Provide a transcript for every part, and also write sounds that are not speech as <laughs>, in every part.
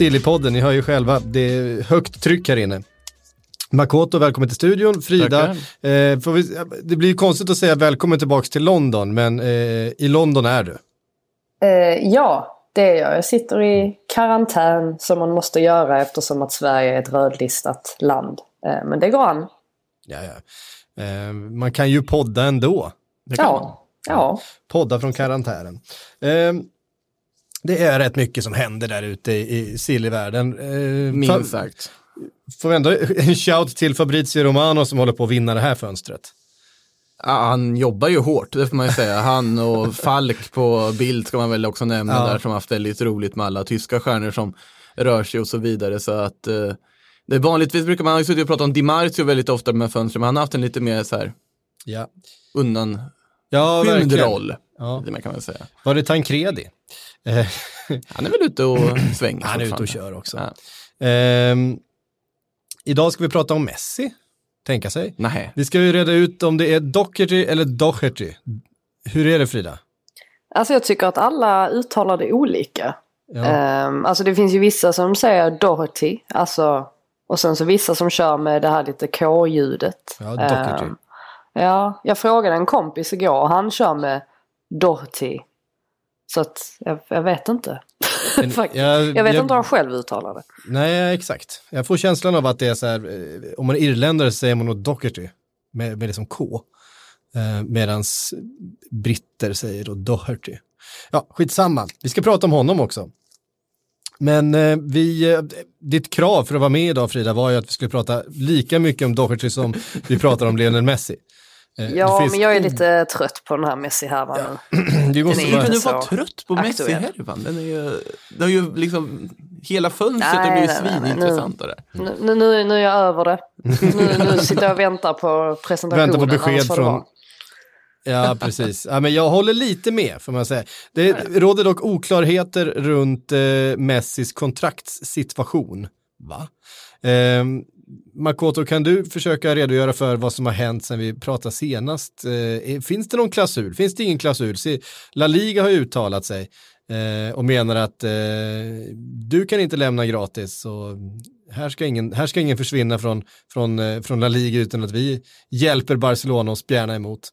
Sillypodden, ni hör ju själva, det är högt tryck här inne. Makoto, välkommen till studion. Frida, eh, får vi, det blir ju konstigt att säga välkommen tillbaka till London, men eh, i London är du. Eh, ja, det är jag. Jag sitter i karantän som man måste göra eftersom att Sverige är ett rödlistat land. Eh, men det går an. Ja, ja. Eh, man kan ju podda ändå. Det kan man. Ja, ja. Podda från karantänen. Det är rätt mycket som händer där ute i, sillivärlden. Eh, Minst sagt. Får vi ändå <laughs> en shout till Fabrizio Romano som håller på att vinna det här fönstret. Ja, han jobbar ju hårt, det får man ju säga. Han och <laughs> Falk på bild ska man väl också nämna Ja. där som haft väldigt roligt med alla tyska stjärnor som rör sig och så vidare. Så att eh, det är vanligtvis brukar man ha suttit och pratat om Di Marzio väldigt ofta med fönstren, men han har haft en lite mer så här Ja, undan ja roll. Ja. Det man kan väl säga. Var det Tancredi? Eh, <laughs> Han är väl ute och <clears throat> svänger. han är ute och kör också. Ja. Ehm, idag ska vi prata om Messi, tänka sig. Nej. Vi ska ju reda ut om det är Doherty eller Doherty. Hur är det Frida? Alltså jag tycker att alla uttalar det olika. Ja. Ehm, alltså det finns ju vissa som säger Doherty. Alltså, och sen så vissa som kör med det här lite K-ljudet. Ja, Doherty. Ehm, ja, jag frågade en kompis igår och han kör med Doherty. Så att jag, jag vet inte. Men <laughs> jag- jag, vet jag- inte hur han själv uttalar det. Nej, exakt. Jag får känslan av att det är så här, eh, om man är irländare så säger man nog Doherty med, med det som K. Eh, Medan britter säger då Doherty. Ja, skitsamma. Vi ska prata om honom också. Men eh, vi, eh, ditt krav för att vara med idag Frida var ju att vi skulle prata lika mycket om Doherty som vi pratar om Lionel Messi. Eh, Ja, finns- men jag är lite trött på den här Messi-härvan nu. <clears throat> Vi måste Den är bara, du vara trött på. Messi-härvan? Den är ju, det har ju liksom, hela fönstret har Nej, blivit nej, nej, svinintressantare. Nu, nu, nu, nu är jag över det. Nu, nu <laughs> sitter jag och väntar på presentationen. Vänta på besked från-. Ja, precis. Ja, men jag håller lite med, får man säga. Det råder dock oklarheter runt eh, Messis kontraktssituation. Va? Eh, Makoto, kan du försöka redogöra för vad som har hänt sedan vi pratade senast? Eh, finns det någon klausul? Finns det ingen klausul? La Liga har uttalat sig eh, och menar att eh, du kan inte lämna gratis. Och här, ska ingen, här ska ingen försvinna från, från, från La Liga utan att vi hjälper Barcelona och spjärna emot.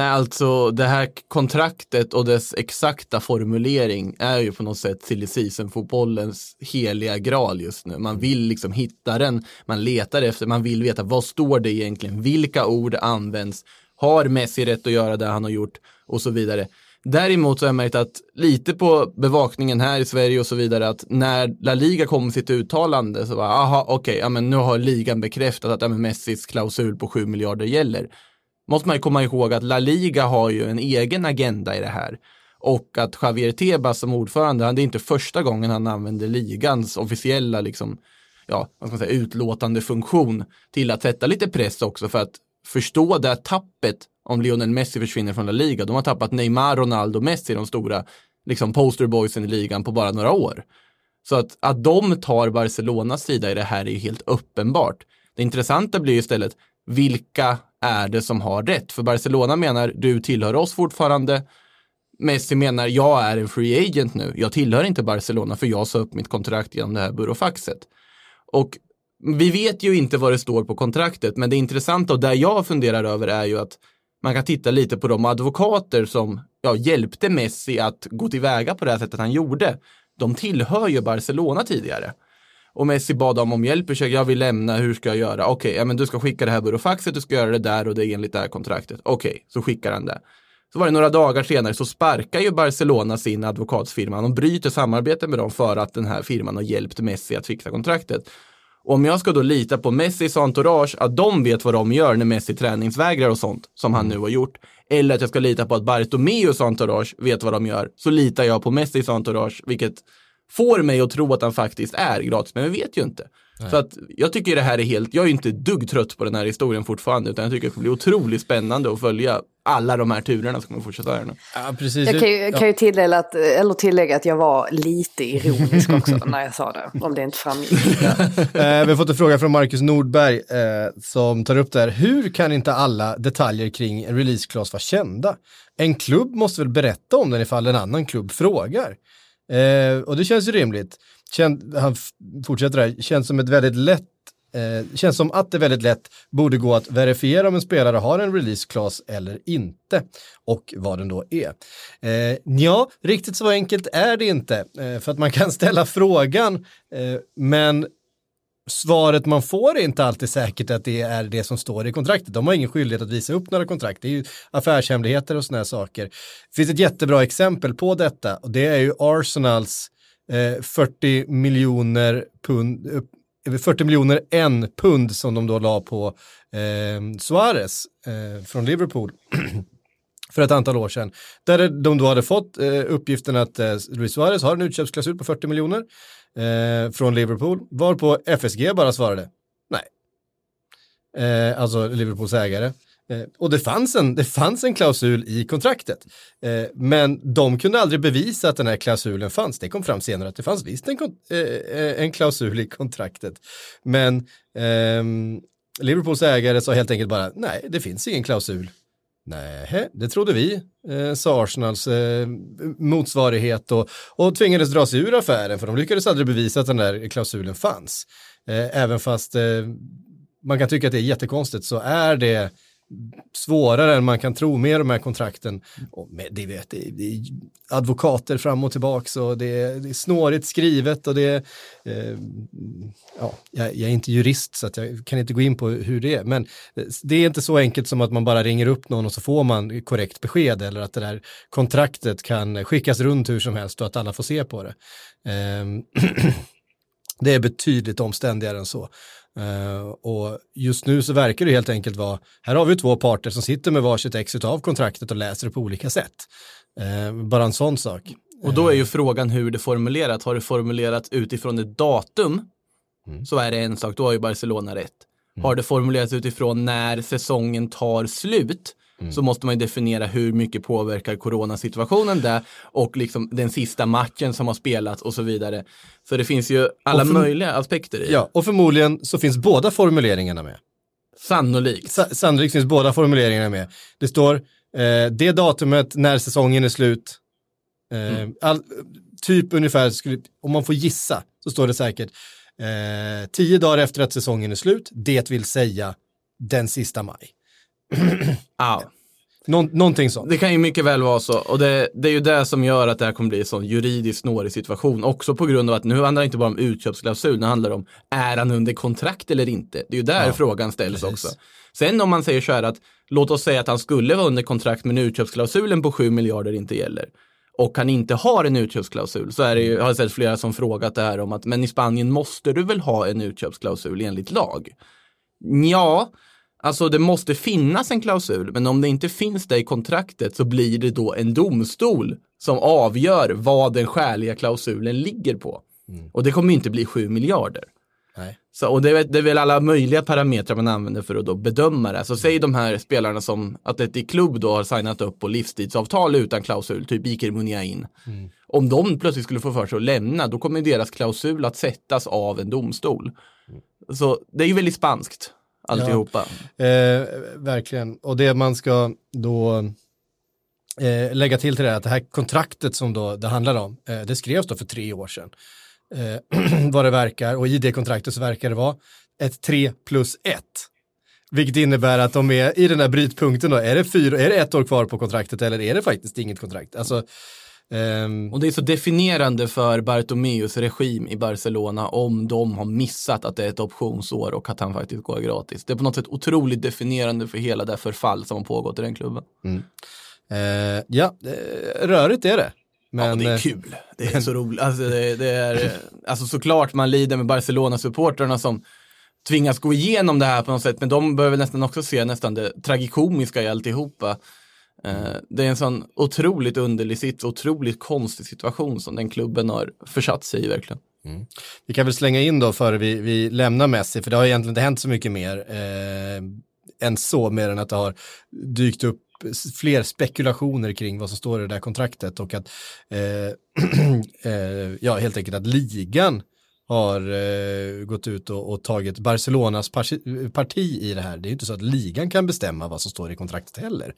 Alltså det här kontraktet och dess exakta formulering är ju på något sätt silly season-fotbollens heliga graal just nu. Man vill liksom hitta den, man letar efter, man vill veta vad står det egentligen, vilka ord används, har Messi rätt att göra det han har gjort och så vidare. Däremot så har jag märkt att lite på bevakningen här i Sverige och så vidare att när La Liga kom med sitt uttalande så var aha okej, ja men nu har ligan bekräftat att ja, men Messis klausul på 7 miljarder gäller måste man ju komma ihåg att La Liga har ju en egen agenda i det här. Och att Javier Tebas som ordförande, han- det är inte första gången han använder ligans officiella liksom, ja, vad ska man säga, utlåtande funktion till att sätta lite press också för att förstå det här tappet om Lionel Messi försvinner från La Liga. De har tappat Neymar, Ronaldo, Messi, de stora liksom posterboysen i ligan på bara några år. Så att, att de tar Barcelonas sida i det här är ju helt uppenbart. Det intressanta blir ju istället, vilka är det som har rätt? För Barcelona menar, du tillhör oss fortfarande. Messi menar, jag är en free agent nu. Jag tillhör inte Barcelona för jag sa upp mitt kontrakt genom det här burofaxet. Och vi vet ju inte vad det står på kontraktet, men det intressanta och där jag funderar över är ju att man kan titta lite på de advokater som ja, hjälpte Messi att gå tillväga på det här sättet han gjorde. De tillhör ju Barcelona tidigare. Och Messi bad dem om hjälp, Ursäkta, jag vill lämna, hur ska jag göra? Okej, ja, men du ska skicka det här burofaxet, du ska göra det där och det är enligt det här kontraktet. Okej, så skickar han det. Så var det några dagar senare så sparkar ju Barcelona sin advokatsfirma. De bryter samarbete med dem för att den här firman har hjälpt Messi att fixa kontraktet. Och om jag ska då lita på Messis entourage, att de vet vad de gör när Messi träningsvägrar och sånt, som han nu har gjort, eller att jag ska lita på att Bartomeus entourage vet vad de gör, så litar jag på Messis entourage, vilket får mig att tro att han faktiskt är gratis, men vi vet ju inte. Så att jag tycker det här är helt, jag är ju inte dugg trött på den här historien fortfarande, utan jag tycker det ska bli otroligt spännande att följa alla de här turerna som kommer fortsätta här nu. Ja, precis. Jag kan ju, kan ju tillägga, att, eller tillägga att jag var lite ironisk också <laughs> när jag sa det, om det inte framgick. Eh, vi har fått en fråga från Marcus Nordberg eh, som tar upp det här. Hur kan inte alla detaljer kring en release clause vara kända? En klubb måste väl berätta om den ifall en annan klubb frågar? Eh, och det känns ju rimligt. Kän, han fortsätter här, känns som ett väldigt lätt Eh, känns som att det väldigt lätt borde gå att verifiera om en spelare har en release class eller inte och vad den då är. Eh, ja, riktigt så enkelt är det inte eh, för att man kan <laughs> ställa frågan eh, men svaret man får är inte alltid säkert att det är det som står i kontraktet. De har ingen skyldighet att visa upp några kontrakt. Det är ju affärshemligheter och sådana här saker. Det finns ett jättebra exempel på detta och det är ju Arsenals eh, 40 miljoner pund, eh, 40 miljoner en pund som de då la på eh, Suarez eh, från Liverpool <clears throat> för ett antal år sedan. Där de då hade fått eh, uppgiften att eh, Luis Suarez har en utköpsklausul på 40 miljoner eh, från Liverpool, varpå FSG bara svarade nej. Eh, alltså Liverpools ägare. Eh, och det fanns, en, det fanns en klausul i kontraktet. Eh, men de kunde aldrig bevisa att den här klausulen fanns. Det kom fram senare att det fanns visst en, eh, eh, en klausul i kontraktet. Men ehm, Liverpools ägare sa helt enkelt bara nej, det finns ingen klausul. Nej, det trodde vi, eh, sa Arsenals eh, motsvarighet och, och tvingades dra sig ur affären för de lyckades aldrig bevisa att den där klausulen fanns. Eh, även fast eh, man kan tycka att det är jättekonstigt så är det svårare än man kan tro med de här kontrakten. Och med, det, vet, det, är- det är advokater fram och tillbaks och det är, det är snårigt skrivet och det är, eh, ja, jag, jag är inte jurist så att jag kan inte gå in på hur det är, men eh, det är inte så enkelt som att man bara ringer upp någon och så får man korrekt besked eller att det där kontraktet kan skickas runt hur som helst och att alla får se på det. Eh, <clears throat> det är betydligt omständigare än så. Eh, och just nu så verkar det helt enkelt vara, här har vi två parter som sitter med varsitt ex av kontraktet och läser det på olika sätt. Eh, bara en sån sak. Och då är ju frågan hur det formulerat. Har det formulerats utifrån ett datum så är det en sak, då har ju Barcelona rätt. Har det formulerats utifrån när säsongen tar slut så måste man ju definiera hur mycket påverkar coronasituationen där och liksom den sista matchen som har spelats och så vidare. Så det finns ju alla för- möjliga aspekter i det. Ja, och förmodligen så finns båda formuleringarna med. Sannolikt. Sa- Sannolikt finns båda formuleringarna med. Det står eh, det datumet när säsongen är slut. Eh, all, typ ungefär, skulle, om man får gissa, så står det säkert eh, tio dagar efter att säsongen är slut, det vill säga den sista maj. <clears throat> Ja. Någon, någonting sånt. Det kan ju mycket väl vara så och det, det är ju det som gör att det här kommer bli en sån juridiskt snårig situation. Också på grund av att nu handlar det inte bara om utköpsklausul, nu handlar det om är han under kontrakt eller inte? Det är ju där frågan ställs precis. också. Sen om man säger så här att låt oss säga att han skulle vara under kontrakt men utköpsklausulen på 7 miljarder inte gäller och han inte har en utköpsklausul så är det ju, har jag sett flera som frågat det här om att men i Spanien måste du väl ha en utköpsklausul enligt lag? Ja, alltså det måste finnas en klausul, men om det inte finns det i kontraktet så blir det då en domstol som avgör vad den skäliga klausulen ligger på. Och det kommer inte bli 7 miljarder. Nej. Så, och det är, det är väl alla möjliga parametrar man använder för att då bedöma det. Så säg de här spelarna som Atletic Club då har signat upp på livstidsavtal utan klausul, typ Iker Muniain. Om de plötsligt skulle få för sig att lämna, då kommer deras klausul att sättas av en domstol. Så det är ju väldigt spanskt, alltihopa. Eh, verkligen. Och det man ska då eh, lägga till till det här, att det här kontraktet som då det handlar om, eh, det skrevs då för tre år sedan. Eh, <clears throat> vad det verkar, och i det kontraktet så verkar det vara ett 3 plus 1. Vilket innebär att de är i den här brytpunkten då, är det, fyra, är det ett år kvar på kontraktet eller är det faktiskt inget kontrakt? Alltså, ehm, Och det är så definierande för Bartomeus regim i Barcelona om de har missat att det är ett optionsår och att han faktiskt går gratis. Det är på något sätt otroligt definierande för hela det förfall som har pågått i den klubben. eh, ja, eh, rörigt är det. Men, ja, det är eh, kul. Det är så roligt. Alltså, det, det är, eh, alltså såklart man lider med Barcelona-supportrarna som tvingas gå igenom det här på något sätt, men de behöver nästan också se nästan det tragikomiska i alltihopa. Eh, det är en sån otroligt underlig sits, otroligt konstig situation som den klubben har försatt sig i verkligen. Mm. Vi kan väl slänga in då före vi, vi lämnar Messi, för det har egentligen inte hänt så mycket mer eh, än så, mer än att det har dykt upp fler spekulationer kring vad som står i det där kontraktet och att, eh, <clears throat> eh, ja helt enkelt att ligan har eh, gått ut och, och tagit Barcelonas parti, parti i det här. Det är ju inte så att ligan kan bestämma vad som står i kontraktet heller.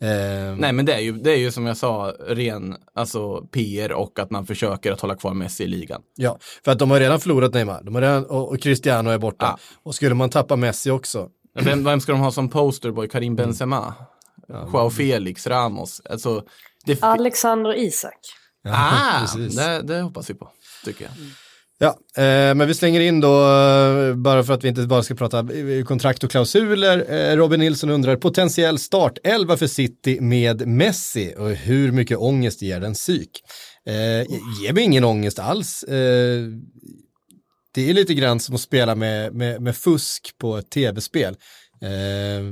Eh, Nej men det är ju, det är ju som jag sa, ren alltså, PR och att man försöker att hålla kvar Messi i ligan. Ja, för att de har redan förlorat Neymar, de har redan, och, och Cristiano är borta. Ja. Och skulle man tappa Messi också, Vem, vem ska de ha som posterboy? Karim Benzema? Joao Felix, Ramos? Alltså, det, Alexander Isak. <laughs> ah, det, det hoppas vi på, tycker jag. Ja, eh, men vi slänger in då, eh, bara för att vi inte bara ska prata eh, kontrakt och klausuler. Eh, Robin Nilsson undrar potentiell startelva för City med Messi och hur mycket ångest ger den psyk? Eh, ger mig ingen ångest alls. Eh, det är lite grann som att spela med, med, med fusk på ett tv-spel. Eh,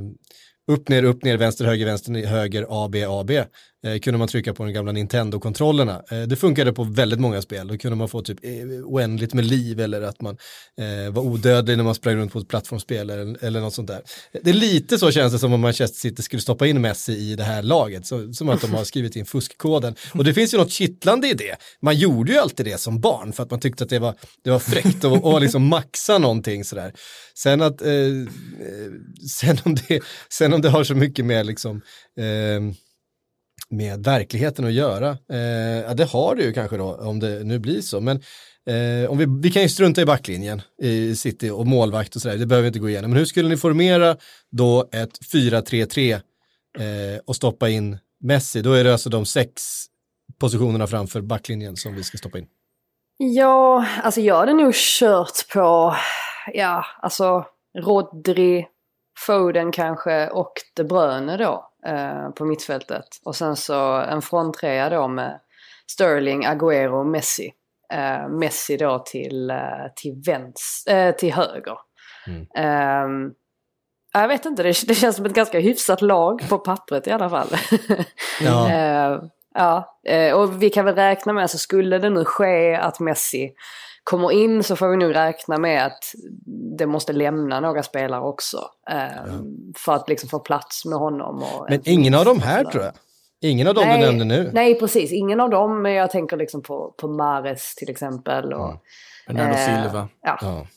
upp, ner, upp, ner, vänster, höger, vänster, höger, A, B, A, B. Eh, kunde man trycka på de gamla Nintendo-kontrollerna. Eh, det funkade på väldigt många spel. Då kunde man få typ eh, oändligt med liv eller att man eh, var odödlig när man sprang runt på ett plattformsspel eller, eller något sånt där. Det är lite så känns det som om Manchester City skulle stoppa in Messi i det här laget. Så, som att de har skrivit in fuskkoden. Och det finns ju något kittlande i det. Man gjorde ju alltid det som barn för att man tyckte att det var, det var fräckt att och liksom maxa någonting sådär. Sen att, eh, eh, sen, om det, sen om det har så mycket med liksom eh, med verkligheten att göra. Eh, ja, det har det ju kanske då, om det nu blir så. Men eh, om vi, vi kan ju strunta i backlinjen i City och målvakt och sådär, det behöver vi inte gå igenom. Men hur skulle ni formera då ett 4-3-3 eh, och stoppa in Messi? Då är det alltså de sex positionerna framför backlinjen som vi ska stoppa in. Ja, alltså jag hade nog kört på, ja, alltså Rodri, Foden kanske och De Bruyne då eh, på mittfältet. Och sen så en fronttrea då med Sterling, Agüero Messi. Eh, Messi då till, eh, till, vänster, eh, till höger. Ehm, jag vet inte, det, det känns som ett ganska hyfsat lag på pappret i alla fall. <laughs> Ja. Ja, och vi kan väl räkna med, så skulle det nu ske att Messi kommer in så får vi nog räkna med att det måste lämna några spelare också. eh, För att liksom få plats med honom. Men ingen av de här tror jag. Ingen av de du nämnde nu. Nej, precis. Ingen av dem. Men jag tänker liksom på, på Mares till exempel. Och, Bernardo eh, Silva. Ja. Ja.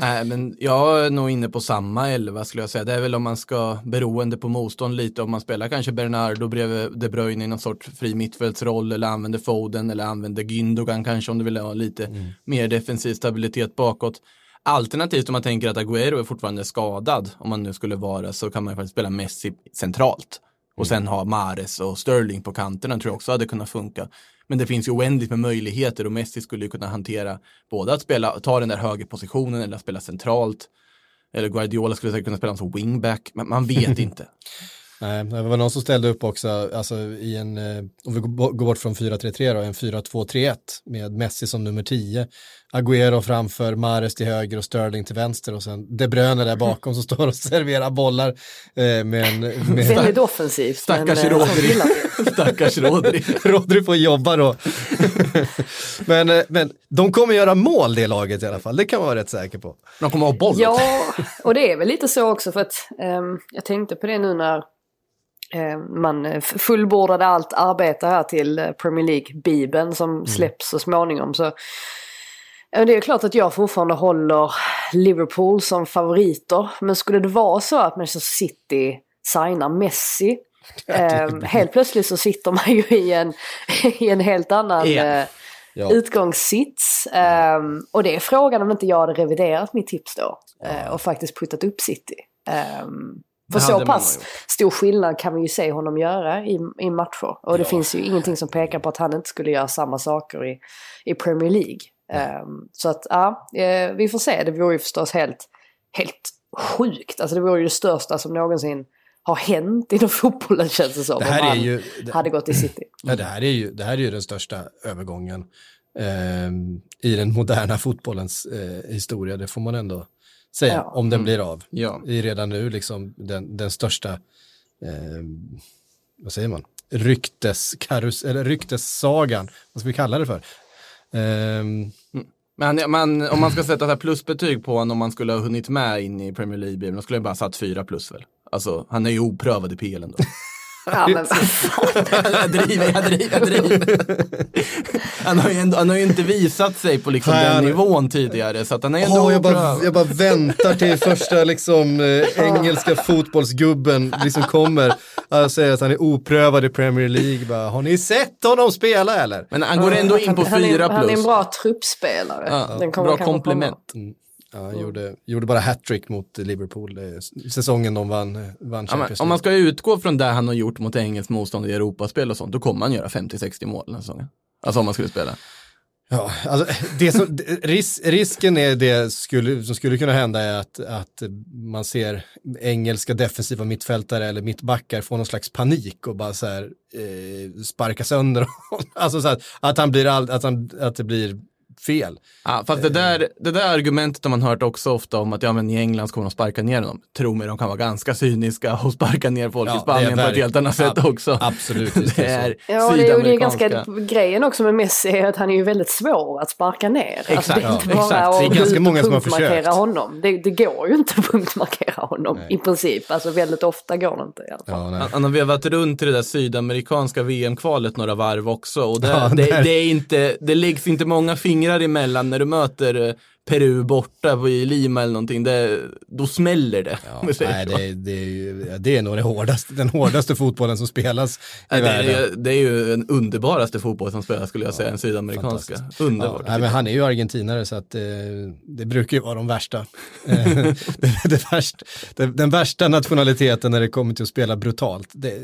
Nej, men jag är nog inne på samma elva skulle jag säga. Det är väl om man ska, beroende på motstånd lite, om man spelar kanske Bernardo bredvid De Bruyne i någon sorts fri mittfältsroll eller använder Foden eller använder Gündogan kanske om du vill ha lite mer defensiv stabilitet bakåt. Alternativt om man tänker att Agüero är fortfarande skadad, om man nu skulle vara, så kan man ju faktiskt spela Messi centralt. Och sen ha Mares och Sterling på kanterna tror jag också hade kunnat funka. Men det finns ju oändligt med möjligheter och Messi skulle ju kunna hantera både att spela, ta den där högerpositionen eller att spela centralt. Eller Guardiola skulle säkert kunna spela som wingback, men man vet <laughs> inte. Nej, det var någon som ställde upp också, alltså i en, eh, om vi går går bort från 4-3-3 då, en 4-2-3-1 med Messi som nummer 10, Agüero framför, Mares till höger och Sterling till vänster och sen De Bruyne där bakom som står och serverar bollar eh, med en... Med Väldigt offensivt. Stackars men, Rodri. <laughs> Stackars Rodri. <laughs> Rodri får jobba då. <laughs> men, eh, men de kommer göra mål det laget i alla fall, det kan man vara rätt säker på. De kommer ha boll. Ja, och det är väl lite så också för att ehm, jag tänkte på det nu när ehm, man eh, fullbordade allt arbete här till eh, Premier League-bibeln som släpps så småningom. Så det är klart att jag fortfarande håller Liverpool som favoriter. Men skulle det vara så att Manchester City signar Messi <laughs> ehm, helt plötsligt så sitter man ju i en, i en helt annan Ja. eh, Ja. utgångssits. Ehm, och det är frågan om inte jag hade reviderat mitt tips då. eh, och faktiskt puttat upp City. Um, för så pass stor skillnad kan vi ju se honom göra i, i matcher. Och det finns ju ingenting som pekar på att han inte skulle göra samma saker i, i Premier League. Ehm, så att ja, eh, vi får se. Det vore ju förstås helt, helt sjukt. Alltså det vore ju det största som någonsin har hänt inom <laughs> fotbollen känns det som. Det här om är ju- det- hade gått i City. <clears throat> Ja, det, här är ju, det här är ju den största övergången ehm, i den moderna fotbollens eh, historia, det får man ändå säga, Ja. om den blir av. Ja. Det är redan nu liksom den, den största eh, vad säger man, rykteskarus, eller ryktessagan, vad ska vi kalla det för? Ehm, Men man, om man ska sätta plusbetyg på honom om man skulle ha hunnit med in i Premier League, då skulle jag bara satt fyra plus väl. Alltså, han är ju oprövad i PL ändå. <laughs> Ja, men jag driver, jag driver, jag driver. Han har ju, ändå, han har ju inte visat sig på liksom Nej, den han- nivån tidigare, så att han är ändå Åh, jag, bara, jag bara väntar till första liksom, eh, engelska fotbollsgubben liksom kommer. Han säger att han är oprövad i Premier League. Bara, har ni sett honom spela eller? Men han går ändå in på Han fyra Han är en plus. bra truppspelare. Ja, bra komplement. Ja, han gjorde, gjorde bara hattrick mot Liverpool eh, säsongen de vann, eh, vann Champions om man League. ska utgå från det han har gjort mot engelskt motstånd i Europaspel och sånt, då kommer han göra 50-60 mål den här säsongen. Alltså om man skulle spela. Ja, alltså, det som, ris, risken är det skulle, som skulle kunna hända är att, att man ser engelska defensiva mittfältare eller mittbackar få någon slags panik och bara så här eh, sparka sönder <laughs> honom. Alltså så här, att, han blir all, att, han, att det blir fel. Ja, fast det där, det där argumentet har man hört också ofta om att ja, men i England så kommer de sparka ner honom. Tro mig, de kan vara ganska cyniska och sparka ner folk Ja, i Spanien på ett helt annat sätt ab- också. absolut, det är Ja, det är, ju- ganska, grejen också med Messi är att han är ju väldigt svår att sparka ner. alltså, Exakt, det är inte ja, bara exakt. att Det är ganska många som har punktmarkera försökt. honom. Det, det går ju inte att punktmarkera honom i princip. Alltså väldigt ofta går det inte i alla fall. Ja, nej. Han- har vevat runt i det där sydamerikanska VM-kvalet några varv också. Och det, Ja, det, där- det, är inte, det läggs inte många fingrar emellan när du möter eh, Peru borta på, i Lima eller någonting. Det, då smäller det. säger Nej, det, är- det, är ju, ja, det är nog det hårdaste, den hårdaste fotbollen som spelas i Nej, det, världen. är, det är ju den underbaraste fotboll som spelas skulle jag säga, den sydamerikanska. Underbart. Ja, nej, men han är ju argentinare så att eh, det brukar ju vara de värsta. <laughs> <laughs> Det, det värst, det, den värsta nationaliteten när det kommer till att spela brutalt. Det,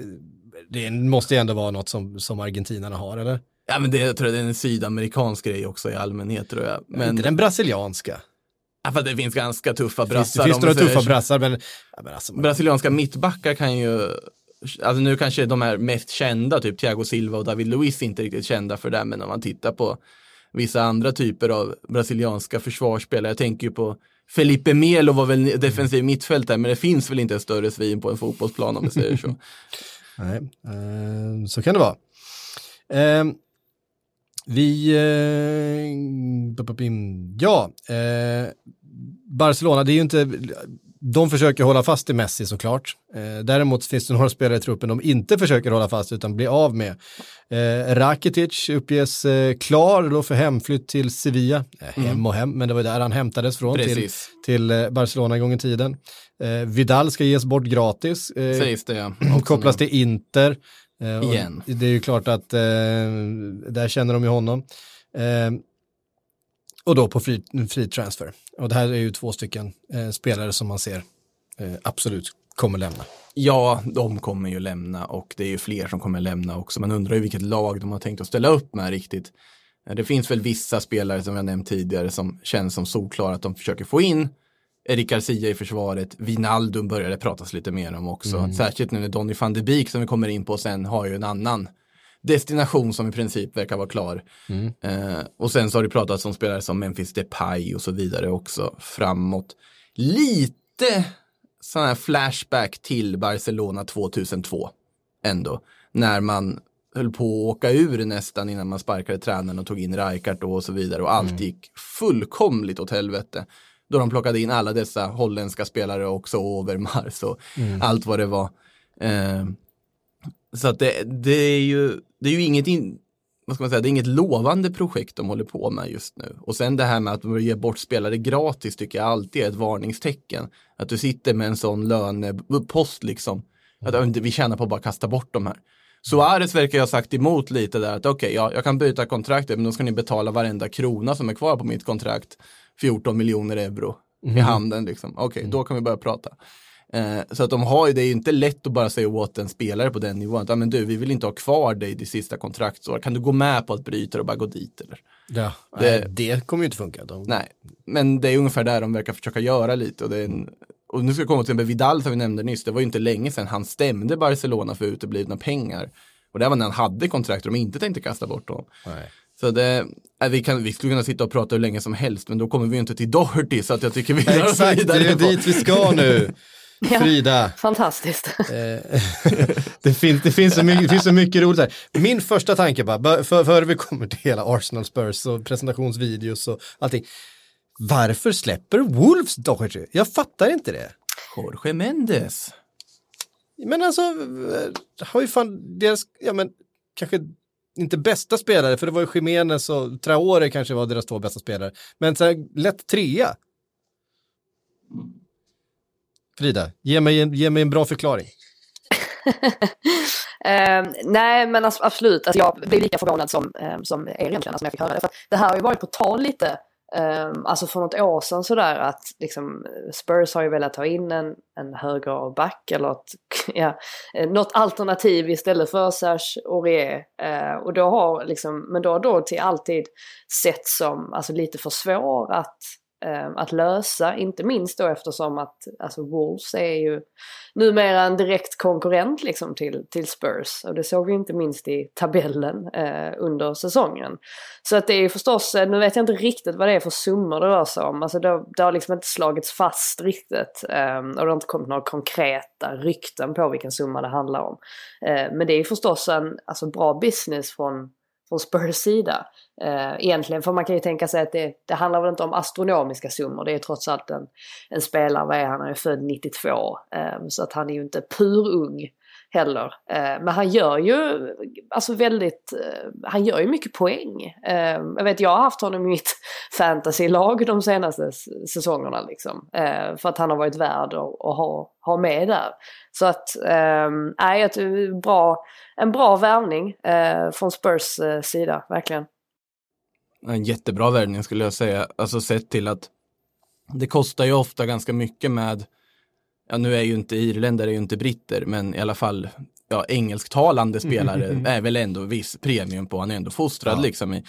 det måste ju ändå vara något som, som argentinarna har, eller? Ja men det jag tror jag det är en sydamerikansk grej också i allmänhet tror jag. Men, Inte den brasilianska. ja, för det finns ganska tuffa Finns, brassar. finns det man några tuffa brassar, men, ja, men alltså, man, Brasilianska mittbackar kan ju, alltså nu kanske de här mest kända, typ Thiago Silva och David Luiz inte riktigt kända för det, men om man tittar på vissa andra typer av brasilianska försvarsspelare, jag tänker ju på Felipe Melo var väl defensiv mittfältare, men det finns väl inte ett större svin på en fotbollsplan om vi säger så. <laughs> nej, eh, så kan det vara. Vi, eh, ja, eh, Barcelona, det är ju inte, de försöker hålla fast i Messi såklart. Eh, däremot finns det några spelare i truppen de inte försöker hålla fast utan blir av med. Eh, Rakitic uppges eh, klar då för hemflytt till Sevilla. Eh, hem och hem, men det var där han hämtades från till, Precis. till eh, Barcelona en gång i tiden. Vidal ska ges bort gratis. Sägs det ja. kopplas till Inter. Eh, och Igen. Det är ju klart att eh, där känner de ju honom. Eh, och då på free, free transfer. Och det här är ju två stycken spelare som man ser absolut kommer lämna. Ja, de kommer ju lämna och det är ju fler som kommer lämna också. Man undrar ju vilket lag de har tänkt att ställa upp med riktigt. Det finns väl vissa spelare som jag nämnt tidigare som känns som solklara att de försöker få in. Erik Garcia i försvaret, Vinaldum började pratas lite mer om också. Särskilt nu när Donny van de Beek som vi kommer in på sen har ju en annan destination som i princip verkar vara klar. Eh, och sen så har det pratats om spelare som Memphis Depay och så vidare också framåt. Lite sån här flashback till Barcelona 2002 ändå. När man höll på att åka ur nästan innan man sparkade tränaren och tog in Rijkaard och så vidare och allt gick fullkomligt åt helvete. Då de plockade in alla dessa holländska spelare också, Overmars och allt vad det var. Eh, så att det, det, är ju, det är ju inget, in, vad ska man säga, det är inget lovande projekt de håller på med just nu. Och sen det här med att de ger bort spelare gratis tycker jag alltid är ett varningstecken. Att du sitter med en sån lönepost liksom. Att ja, vi tjänar på att bara kasta bort de här. Suarez verkar jag ha sagt emot lite där att okej, ja, jag kan byta kontraktet men då ska ni betala varenda krona som är kvar på mitt kontrakt. 14 miljoner euro i handen liksom. Okej, då kan vi börja prata. Eh, så att de har ju, det är ju inte lätt att bara säga åt en spelare på den nivån att, men du, vi vill inte ha kvar dig det sista kontraktsår. Kan du gå med på att bryta och bara gå dit eller? Ja, Det- det, kommer ju inte funka. De, Nej, men det är ungefär där de verkar försöka göra lite. Och, det är en, och nu ska jag komma till Vidal som vi nämnde nyss. Det var ju inte länge sedan han stämde Barcelona för uteblivna pengar. Och det var när han hade kontrakt och de inte tänkte kasta bort honom. Nej. Så det, äh, vi, kan, vi skulle kunna sitta och prata hur länge som helst, men då kommer vi ju inte till Doherty, så att jag tycker vi rör oss Exakt, det vidare är på- dit vi ska nu. <laughs> Ja. Frida, Fantastiskt. Eh, <laughs> det, finns, det, finns så mycket, det finns så mycket roligt här. Min första tanke bara, bör- för, före vi kommer till hela Arsenal Spurs och presentationsvideos och allting. Varför släpper Wolves Doherty? Jag fattar inte det. Jorge Mendes. Men alltså, eh, har ju fan deras, ja men kanske inte bästa spelare, för det var ju Jiménez och Traore kanske var deras två bästa spelare. Men så här, lätt trea. Frida, ge mig en, ge mig en bra förklaring. <laughs> Eh, nej men alltså, absolut, alltså, jag blev lika förvånad som, eh, som er egentligen alltså, när jag fick höra det. För det här har ju varit på tal lite, Ehm, alltså för något år sedan sådär att liksom, Spurs har ju velat ta in en, en högre back eller ett, <laughs> ja, eh, något alternativ istället för Serge Aurier. Uh, och då har liksom, men då har då till alltid sett som alltså, lite för svår att Ehm, att lösa, inte minst då eftersom att alltså Wolves är ju numera en direkt konkurrent liksom till, till Spurs. Och det såg vi inte minst i tabellen eh, under säsongen. Så att det är ju förstås, eh, nu vet jag inte riktigt vad det är för summor det rör sig om. Alltså det, det har liksom inte slagits fast riktigt. Eh, och det har inte kommit några konkreta rykten på vilken summa det handlar om. Eh, men det är ju förstås en alltså, bra business från från Spurs sida. Eh, egentligen, för man kan ju tänka sig att det, det handlar väl inte om astronomiska summor. Det är trots allt en, en spelare, vad är han, han är född 92. Eh, så att han är ju inte purung heller. Eh, men han gör ju alltså väldigt, eh, han gör ju mycket poäng. Eh, jag vet, jag har haft honom i mitt <laughs> fantasylag de senaste säsongerna liksom. Eh, för att han har varit värd att, att ha, ha med där. Så att, ehm, nej, ett bra, en bra värvning eh, från Spurs eh, sida, verkligen. En jättebra värvning skulle jag säga. Alltså sett till att det kostar ju ofta ganska mycket med, ja nu är ju inte irländare är ju inte britter, men i alla fall ja, engelsktalande spelare <laughs> är väl ändå viss premium på, han är ändå fostrad liksom i.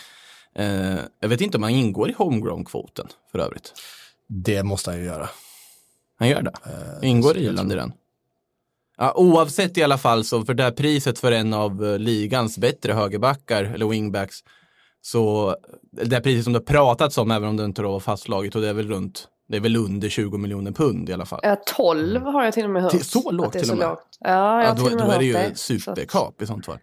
Eh, jag vet inte om han ingår i homegrown-kvoten för övrigt. Det måste han ju göra. Han gör det. Ingår Irland i den? Ja, oavsett i alla fall så för det här priset för en av eh, ligans bättre högerbackar eller wingbacks så det här priset som det har pratats om även om det inte var fastslaget och det är väl runt det är väl under 20 miljoner pund i alla fall. Ja, 12 har jag till och med hört. Till- så lågt det till så och med? lågt. Ja, jag Ja, har då, till och då med är det ju att- superkap i sånt fall.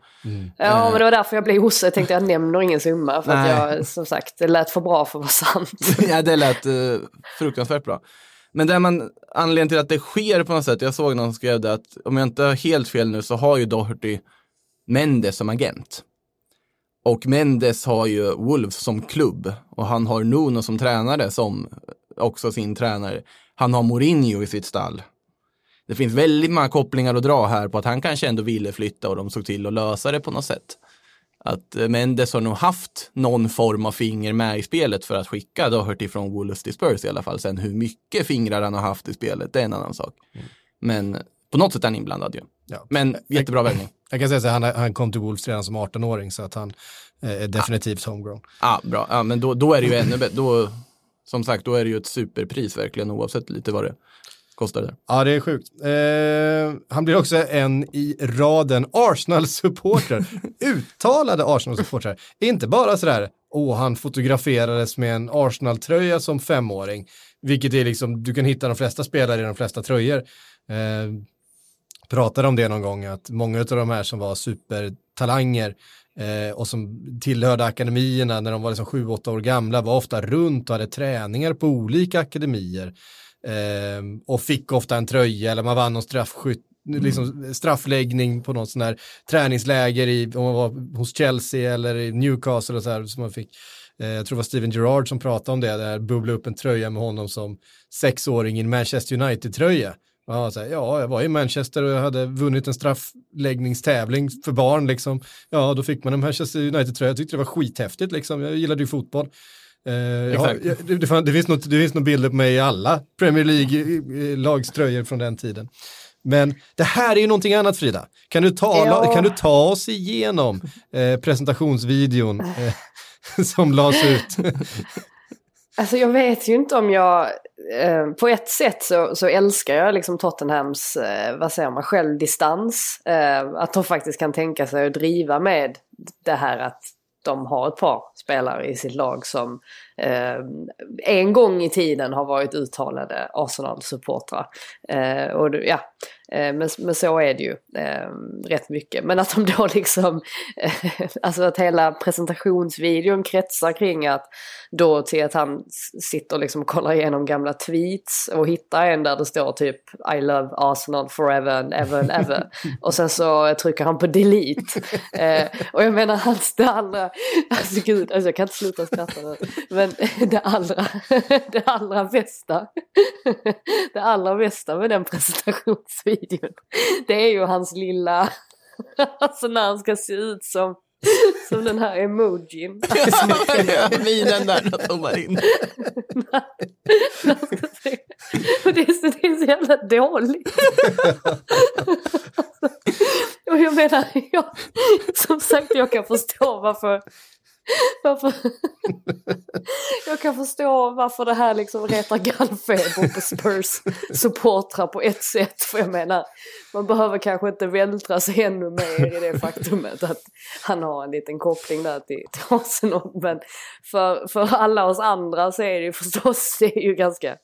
Ja, men det var därför jag blev osäker. Jag tänkte jag nämner ingen summa. För Nej. att jag, som sagt, det lät för bra för att vara sant. <laughs> ja, det lät uh, fruktansvärt bra. Men där man, anledningen till att det sker på något sätt, jag såg någon som skrev det att om jag inte har helt fel nu så har ju Doherty Mendes som agent. Och Mendes har ju Wolves som klubb och han har Nuno som tränare som också sin tränare. Han har Mourinho i sitt stall. Det finns väldigt många kopplingar att dra här på att han kanske ändå ville flytta och de såg till att lösa det på något sätt. Att eh, Mendes har nog haft någon form av finger med i spelet för att skicka Doherty från Wolves till Spurs i alla fall. Sen hur mycket fingrar han har haft i spelet, det är en annan sak. Men på något sätt är han inblandad ju. Ja. Men jättebra värvning. Jag kan säga så här, han, han kom till Wolves redan som 18-åring så att han eh, är definitivt homegrown. Ja, bra. Ja, men då, då är det ju ännu bättre. Då, som sagt, då är det ju ett superpris verkligen oavsett lite vad det kostar där. Ja, det är sjukt. Eh, han blir också en i raden Arsenal-supportrar. <laughs> Uttalade Arsenal-supportrar. Inte bara sådär, åh, han fotograferades med en Arsenal-tröja som femåring. Vilket är liksom, du kan hitta de flesta spelare i de flesta tröjor. Eh, pratade om det någon gång, att många av de här som var supertalanger eh, och som tillhörde akademierna när de var liksom sju, åtta år gamla var ofta runt och hade träningar på olika akademier. Eh, och fick ofta en tröja eller man vann någon straffskytt, liksom straffläggning på någon sån här träningsläger i, om man var hos Chelsea eller i Newcastle och så här som man fick. Eh, jag tror det var Steven Gerrard som pratade om det, där bubbla upp en tröja med honom som sexåring i en Manchester United-tröja. Ja, så här, ja, jag var i Manchester och jag hade vunnit en straffläggningstävling för barn liksom. Ja, då fick man en Manchester United-tröja. Jag tyckte det var skithäftigt liksom. Jag gillade ju fotboll. Eh, ja, Exakt. det, det, fann- det, finns något, det finns några bilder på mig i alla Premier League-lagströjor från den tiden. Men det här är ju någonting annat Frida. Kan du ta, Ja. kan du ta oss igenom eh, presentationsvideon eh, <laughs> som lades ut? <laughs> Alltså jag vet ju inte om jag... Eh, på ett sätt så, så älskar jag liksom Tottenhams, eh, vad säger man, självdistans. Eh, att de faktiskt kan tänka sig att driva med det här att de har ett par spelare i sitt lag som eh, en gång i tiden har varit uttalade Arsenal-supportrar. Eh, och ja, eh, men, men så är det ju eh, rätt mycket. Men att de då <laughs> liksom, eh, alltså att hela presentationsvideon kretsar kring att då till att han sitter liksom och kollar igenom gamla tweets och hittar en där det står typ I love Arsenal forever and ever and ever. <laughs> och sen så trycker han på delete. <laughs> Och jag menar hans det allra, alltså gud, alltså jag kan inte sluta skratta nu. Men <laughs> det allra, <laughs> det allra bästa, <laughs> det allra bästa med den presentationsvideon, det är ju hans lilla, alltså när han ska se ut som, som den här emojin. Minen där, de zoomar in. Och det är, så, det är så jävla dåligt. Och jag menar, jag, som sagt jag kan förstå varför, <laughs> varför <laughs> jag kan förstå varför det här liksom retar gallfeber på Spurs supportrar på ett sätt. För jag menar, man behöver kanske inte vältra sig ännu mer i det faktumet att han har en liten koppling där till, till Arsenal. Men för, för alla oss andra så är det ju förstås det är ju ganska,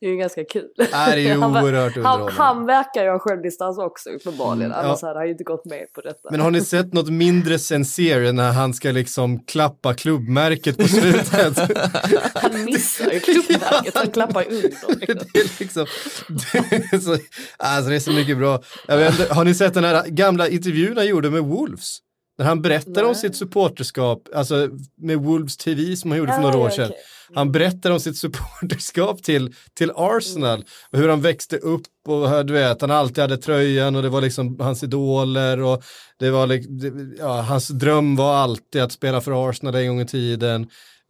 det är ju ganska kul. Det är ju <laughs> Han oerhört han, underhållande. han verkar ju ha självdistans också uppenbarligen. Mm, ja. Annars hade han ju inte gått med på detta. Men har ni sett något mindre sincere när han ska liksom klappa klubbmärket på slutet? <laughs> Han missar ju klubbmärket, han klappar under. Liksom. <laughs> det är liksom, det är så, alltså det är så mycket bra. Vet, har ni sett den här gamla intervjun han gjorde med Wolves? När han berättar om Nej. sitt supporterskap, alltså med Wolves TV som han gjorde för några år sedan. okej. Han berättar om sitt supporterskap till, till Arsenal och hur han växte upp och du vet, han alltid hade tröjan och det var liksom hans idoler och det var liksom, ja, hans dröm var alltid att spela för Arsenal en gång i tiden.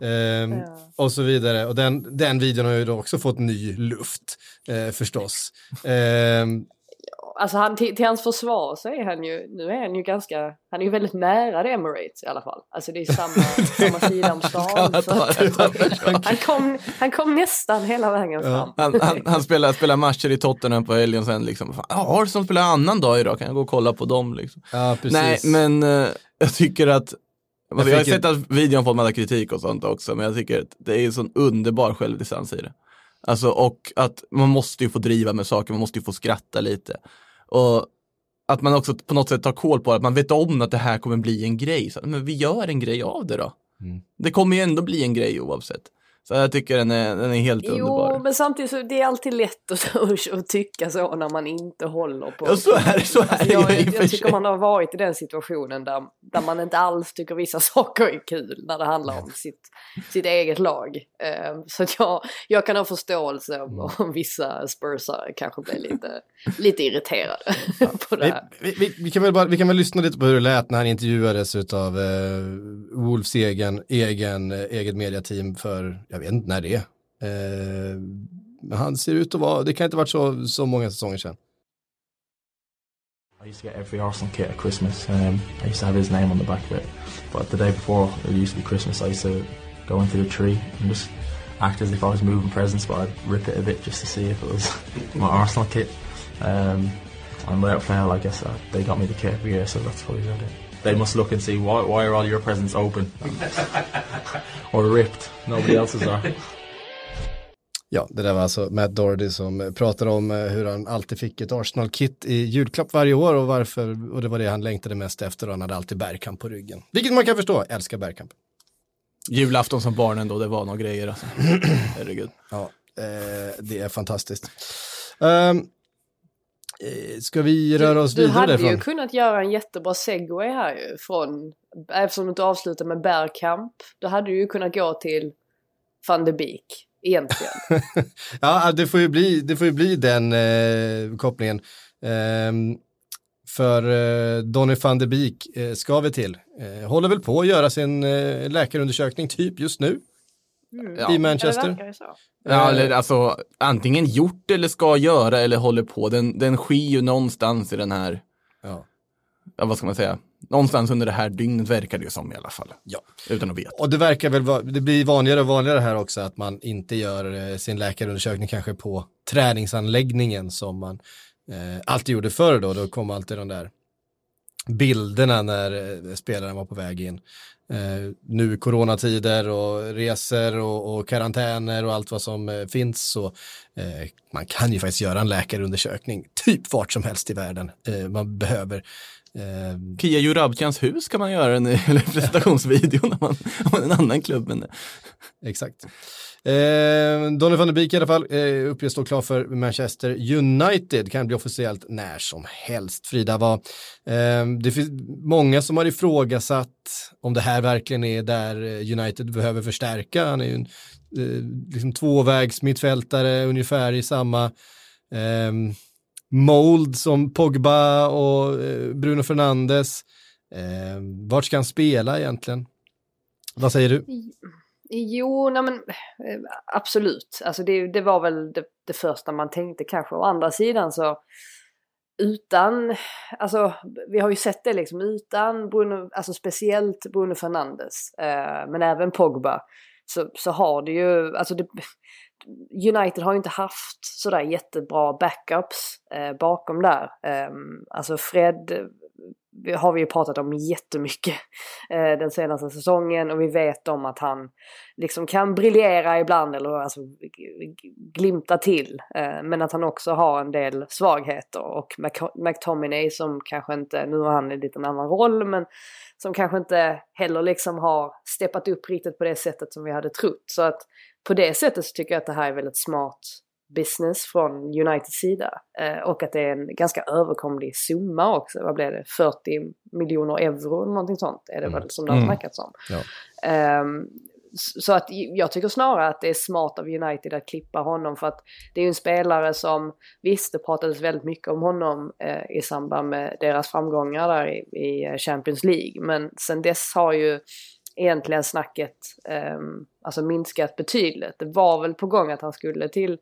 ehm, Ja. Och så vidare. Och den, den videon har ju då också fått ny luft eh, förstås. Ehm, Alltså han, till, till hans försvar så är han ju, nu är han ju ganska, han är ju väldigt nära The Emirates i alla fall. Alltså det är samma, <laughs> samma sida om stan. Så <laughs> han, kom, han kom nästan hela vägen fram. Han, han, han spelar, spelar matcher i Tottenham på helgen sen liksom, fan, ja, Arsenal spelar annan dag idag, kan jag gå och kolla på dem liksom. ja, precis. Nej, men eh, jag tycker att jag, Jag har sett att videon har fått massa kritik och sånt också, men jag tycker att det är en sån underbar självdistans i det. Alltså, och att man måste ju få driva med saker, man måste ju få skratta lite. Och att man också på något sätt tar koll på att man vet om att det här kommer bli en grej. Så, men vi gör en grej av det då. Mm. Det kommer ju ändå bli en grej oavsett. Så jag tycker den är, den är helt Jo, underbar. men samtidigt så det är alltid lätt att, <laughs> att, tycka så när man inte håller på. Ja, så är det, så är Alltså det jag, och jag, för jag tycker man har varit i den situationen där, där man inte alls tycker vissa <laughs> saker är kul när det handlar om sitt, sitt eget lag. Eh, så att jag, jag kan ha förståelse om, Mm. om vissa spursare kanske blir lite, lite irriterade <laughs> på det Vi, här. vi, vi, vi, kan väl bara, vi kan väl lyssna lite på hur det lät när han intervjuades av eh, Wolves egen, egen, eh, eget mediateam för, jag vet inte när det är. Eh, men han ser ut att vara, det kan inte varit så, så många säsonger sedan. I used to get every Arsenal kit at Christmas. Um, I used to have his name on the back of it. But the day before it used to be Christmas, I used to go into the tree and just act as if I was moving presents, but I'd rip it a bit just to see if it was <laughs> my Arsenal kit. Um, and without fail, I guess uh, they got me the kit every year, so that's probably about it. They must look and see why, why are all your presents open <laughs> or ripped? Nobody else's are. Ja, det där var alltså Matt Doherty som pratade om eh, hur han alltid fick ett Arsenal-kit i julklapp varje år och varför, och det var det han längtade mest efter och han hade alltid Bergkamp på ryggen. Vilket man kan förstå, älskar Bergkamp. Julafton som barn ändå, det var några grejer alltså. <clears throat> Herregud. Ja, eh, det är fantastiskt. Eh, ska vi röra oss Du vidare hade därifrån? ju kunnat göra en jättebra segway här ju från, eftersom du inte avslutar med Bergkamp, då hade du ju kunnat gå till van de Beek egentligen. <laughs> Ja, det får ju bli, det får ju bli den eh, kopplingen. Ehm, för eh, Donny van de Beek eh, ska vi till. Eh, håller väl på att göra sin eh, läkarundersökning typ just nu Ja. i Manchester. så. Ja, eller alltså antingen gjort eller ska göra eller håller på. Den, den sker ju någonstans i den här, Ja. ja vad ska man säga, någonstans under det här dygnet verkar det ju som i alla fall. Ja. Utan att veta. Och det verkar väl vara, det blir vanligare och vanligare här också att man inte gör eh, sin läkarundersökning kanske på träningsanläggningen som man eh, alltid gjorde förr då. Då kom alltid de där bilderna när eh, spelaren var på väg in. Eh, nu coronatider och resor och, och karantäner och allt vad som eh, finns så eh, man kan ju faktiskt göra en läkarundersökning typ vart som helst i världen. Eh, man behöver eh, Kia Jurabcans hus kan man göra <laughs> en presentationsvideo när man har en annan klubb. Men Exakt. Eh, Donny van der Beek i alla fall eh, uppges stå klar för Manchester United, kan bli officiellt när som helst. Frida, vad, eh, det finns många som har ifrågasatt om det här verkligen är där eh, United behöver förstärka. Han är ju en eh, liksom tvåvägs mittfältare ungefär i samma eh, mold som Pogba och eh, Bruno Fernandes. Eh, vart ska han spela egentligen? Vad säger du? Jo, nej men eh, absolut. Alltså det, det var väl det, det första man tänkte kanske. Å andra sidan så utan, alltså vi har ju sett det liksom utan Bruno, alltså speciellt Bruno Fernandes, eh, men även Pogba, så, så har det ju, alltså det, United har ju inte haft sådär jättebra backups eh, bakom där. Eh, alltså Fred har vi ju pratat om jättemycket eh, den senaste säsongen och vi vet om att han liksom kan briljera ibland eller alltså glimta till. Eh, men att han också har en del svagheter och Mc- McTominay som kanske inte, nu har han en liten annan roll men som kanske inte heller liksom har steppat upp riktigt på det sättet som vi hade trott. Så att på det sättet så tycker jag att det här är väldigt smart business från Uniteds sida. Eh, och att det är en ganska överkomlig summa också. Vad blev det? 40 miljoner euro eller någonting sånt är det väl som det har Mm. snackats om. Ja. Ehm, s- så att jag tycker snarare att det är smart av United att klippa honom för att det är ju en spelare som, visst det pratades väldigt mycket om honom eh, i samband med deras framgångar där i, i eh, Champions League. Men sen dess har ju egentligen snacket ehm, alltså minskat betydligt. Det var väl på gång att han skulle till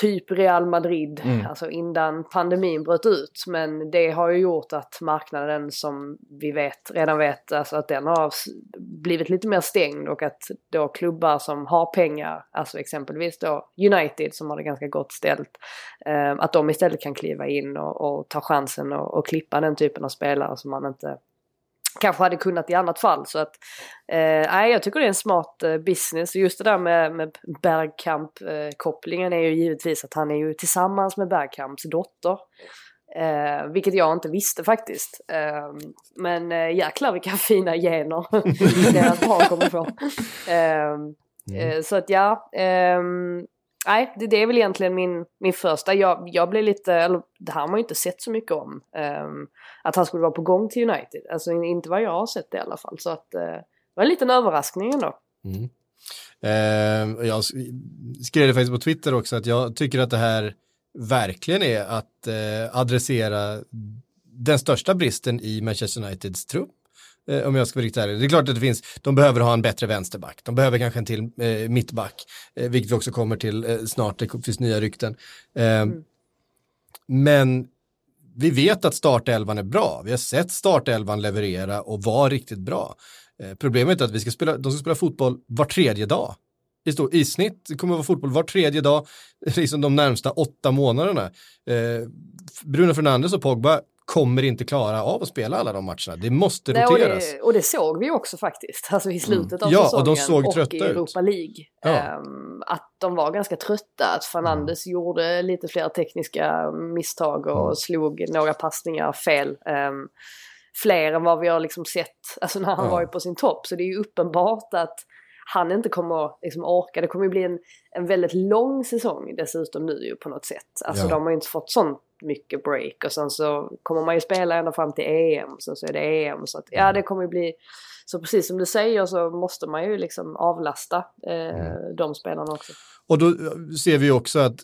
typ Real Madrid, Mm. alltså innan pandemin bröt ut. Men det har ju gjort att marknaden som vi vet, redan vet, alltså att den har blivit lite mer stängd och att då klubbar som har pengar, alltså exempelvis då United som har det ganska gott ställt, eh, att de istället kan kliva in och, och ta chansen och, och klippa den typen av spelare som man inte kanske hade kunnat i annat fall. Så att, eh, jag tycker det är en smart eh, business. Just det där med, med Bergkamp-kopplingen är ju givetvis att han är ju tillsammans med Bergkamps dotter. Eh, vilket jag inte visste faktiskt. Eh, men eh, jäklar vilka <laughs> fina gener <laughs> deras barn kommer få. <laughs> Eh, eh, så att ja, ehm, nej det, det är väl egentligen min, min första. Jag, jag blev lite, eller det här har man ju inte sett så mycket om. Um, att han skulle vara på gång till United. Alltså inte vad jag har sett det i alla fall. Så att uh, det var en liten överraskning ändå. Mm. Eh, jag skrev det faktiskt på Twitter också att jag tycker att det här verkligen är att eh, adressera den största bristen i Manchester Uniteds trupp. Eh, om jag ska vara riktigt ärlig. Det är klart att det finns, de behöver ha en bättre vänsterback. De behöver kanske en till eh, mittback, eh, vilket vi också kommer till eh, snart. Det finns nya rykten. Eh, Men vi vet att startelvan är bra. Vi har sett startelvan leverera och vara riktigt bra. Eh, problemet är att vi ska spela, de ska spela fotboll var tredje dag. I, stor, I snitt kommer det vara fotboll var tredje dag, <laughs> liksom de närmsta åtta månaderna. Eh, Bruno Fernandes och Pogba kommer inte klara av att spela alla de matcherna. Det måste Nej, och, roteras. det, och det såg vi också faktiskt. Alltså i slutet av Ja, och säsongen de såg och trötta i ut. Europa League. Ja. Ehm, att de var ganska trötta. Att Fernandes gjorde lite fler tekniska misstag och Mm. slog några passningar fel. Um, fler än vad vi har liksom sett alltså när han Ja. var på sin topp. Så det är ju uppenbart att han inte kommer liksom orka. Det kommer ju bli en, en väldigt lång säsong dessutom nu ju på något sätt. Alltså Ja. de har ju inte fått sånt mycket break och sen så kommer man ju spela ända fram till EM. Sen så är det EM. Så att, ja det kommer ju bli... Så precis som du säger så måste man ju liksom avlasta eh, de spelarna också. Och då ser vi också att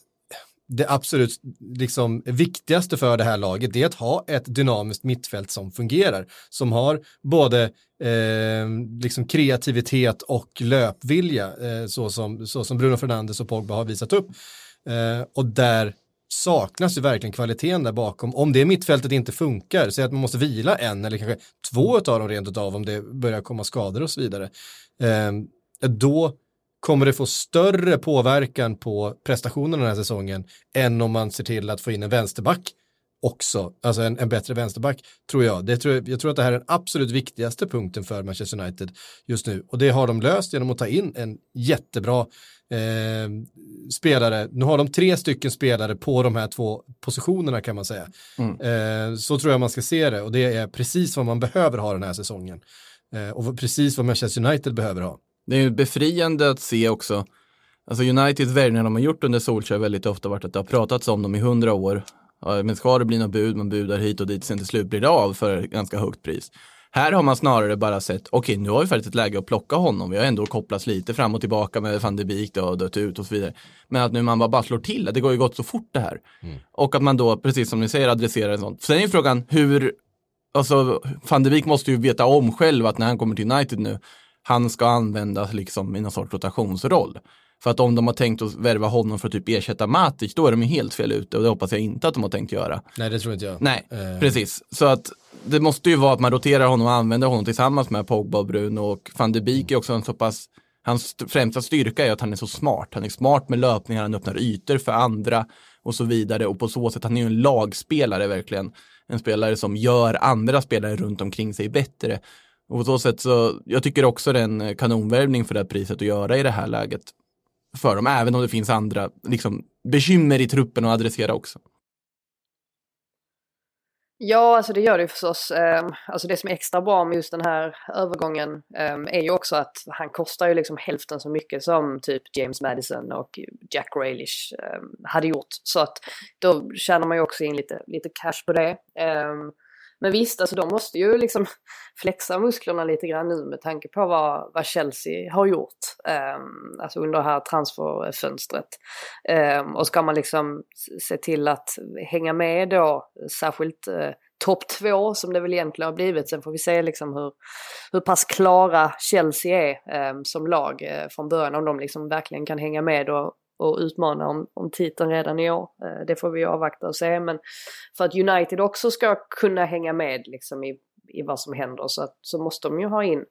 det absolut liksom, viktigaste för det här laget är att ha ett dynamiskt mittfält som fungerar. Som har både eh, liksom kreativitet och löpvilja eh, så, som, så som Bruno Fernandes och Pogba har visat upp. Eh, och där saknas ju verkligen kvaliteten där bakom. Om det mittfältet inte funkar, säg att man måste vila en eller kanske två av dem rent utav om det börjar komma skador och så vidare. Eh, då kommer det få större påverkan på prestationen den här säsongen än om man ser till att få in en vänsterback också, alltså en, en bättre vänsterback, tror jag. Det tror, jag tror att det här är den absolut viktigaste punkten för Manchester United just nu. Och det har de löst genom att ta in en jättebra eh, spelare. Nu har de tre stycken spelare på de här två positionerna kan man säga. Eh, så tror jag man ska se det och det är precis vad man behöver ha den här säsongen. Eh, och precis vad Manchester United behöver ha. Det är ju befriande att se också, alltså Uniteds värvningar de har gjort under Solskjaer väldigt ofta varit att det har pratats om dem i hundra år. Men ska det bli något bud, man budar hit och dit, sen till slut blir det av för ganska högt pris. Här har man snarare bara sett, okej nu har vi faktiskt ett läge att plocka honom, vi har ändå kopplats lite fram och tillbaka med van de Beek och dött ut och så vidare. Men att nu man bara, bara slår till, det går ju gått så fort det här. Och att man då, precis som ni säger, adresserar en sån. Sen är ju frågan hur, alltså van de Beek måste ju veta om själv att när han kommer till United nu, han ska användas liksom i någon sorts rotationsroll. För att om de har tänkt att värva honom för att typ ersätta Matic, då är de ju helt fel ute och det hoppas jag inte att de har tänkt göra. Nej, det tror inte jag. Nej, Eh, precis. Så att det måste ju vara att man roterar honom och använder honom tillsammans med Pogba och Bruno och van de Beek är också en så pass Hans st- främsta styrka är att han är så smart. Han är smart med löpningar, han öppnar ytor för andra och så vidare. Och på så sätt, han är ju en lagspelare verkligen. En spelare som gör andra spelare runt omkring sig bättre. Och på så sätt så, jag tycker också det är en kanonvärvning för det här priset att göra i det här läget. För dem, även om det finns andra liksom, bekymmer i truppen att adressera också. Ja, alltså det gör det ju förstås. Ehm, alltså det som är extra bra med just den här övergången ehm, är ju också att han kostar ju liksom hälften så mycket som typ James Madison och Jack Grealish ehm, hade gjort. Så att då tjänar man ju också in lite, lite cash på det. Men visst, alltså de måste ju liksom <laughs> flexa musklerna lite grann nu med tanke på vad, vad Chelsea har gjort. ehm, alltså under det här transferfönstret. Ehm, och ska man liksom se till att hänga med då, särskilt eh, topp två som det väl egentligen har blivit. Sen får vi se liksom hur, hur pass klara Chelsea är eh, som lag eh, från början. Om de liksom verkligen kan hänga med och, och utmana om, om titeln redan i år. Eh, det får vi avvakta och se. Men för att United också ska kunna hänga med liksom i, i vad som händer så, att, så måste de ju ha in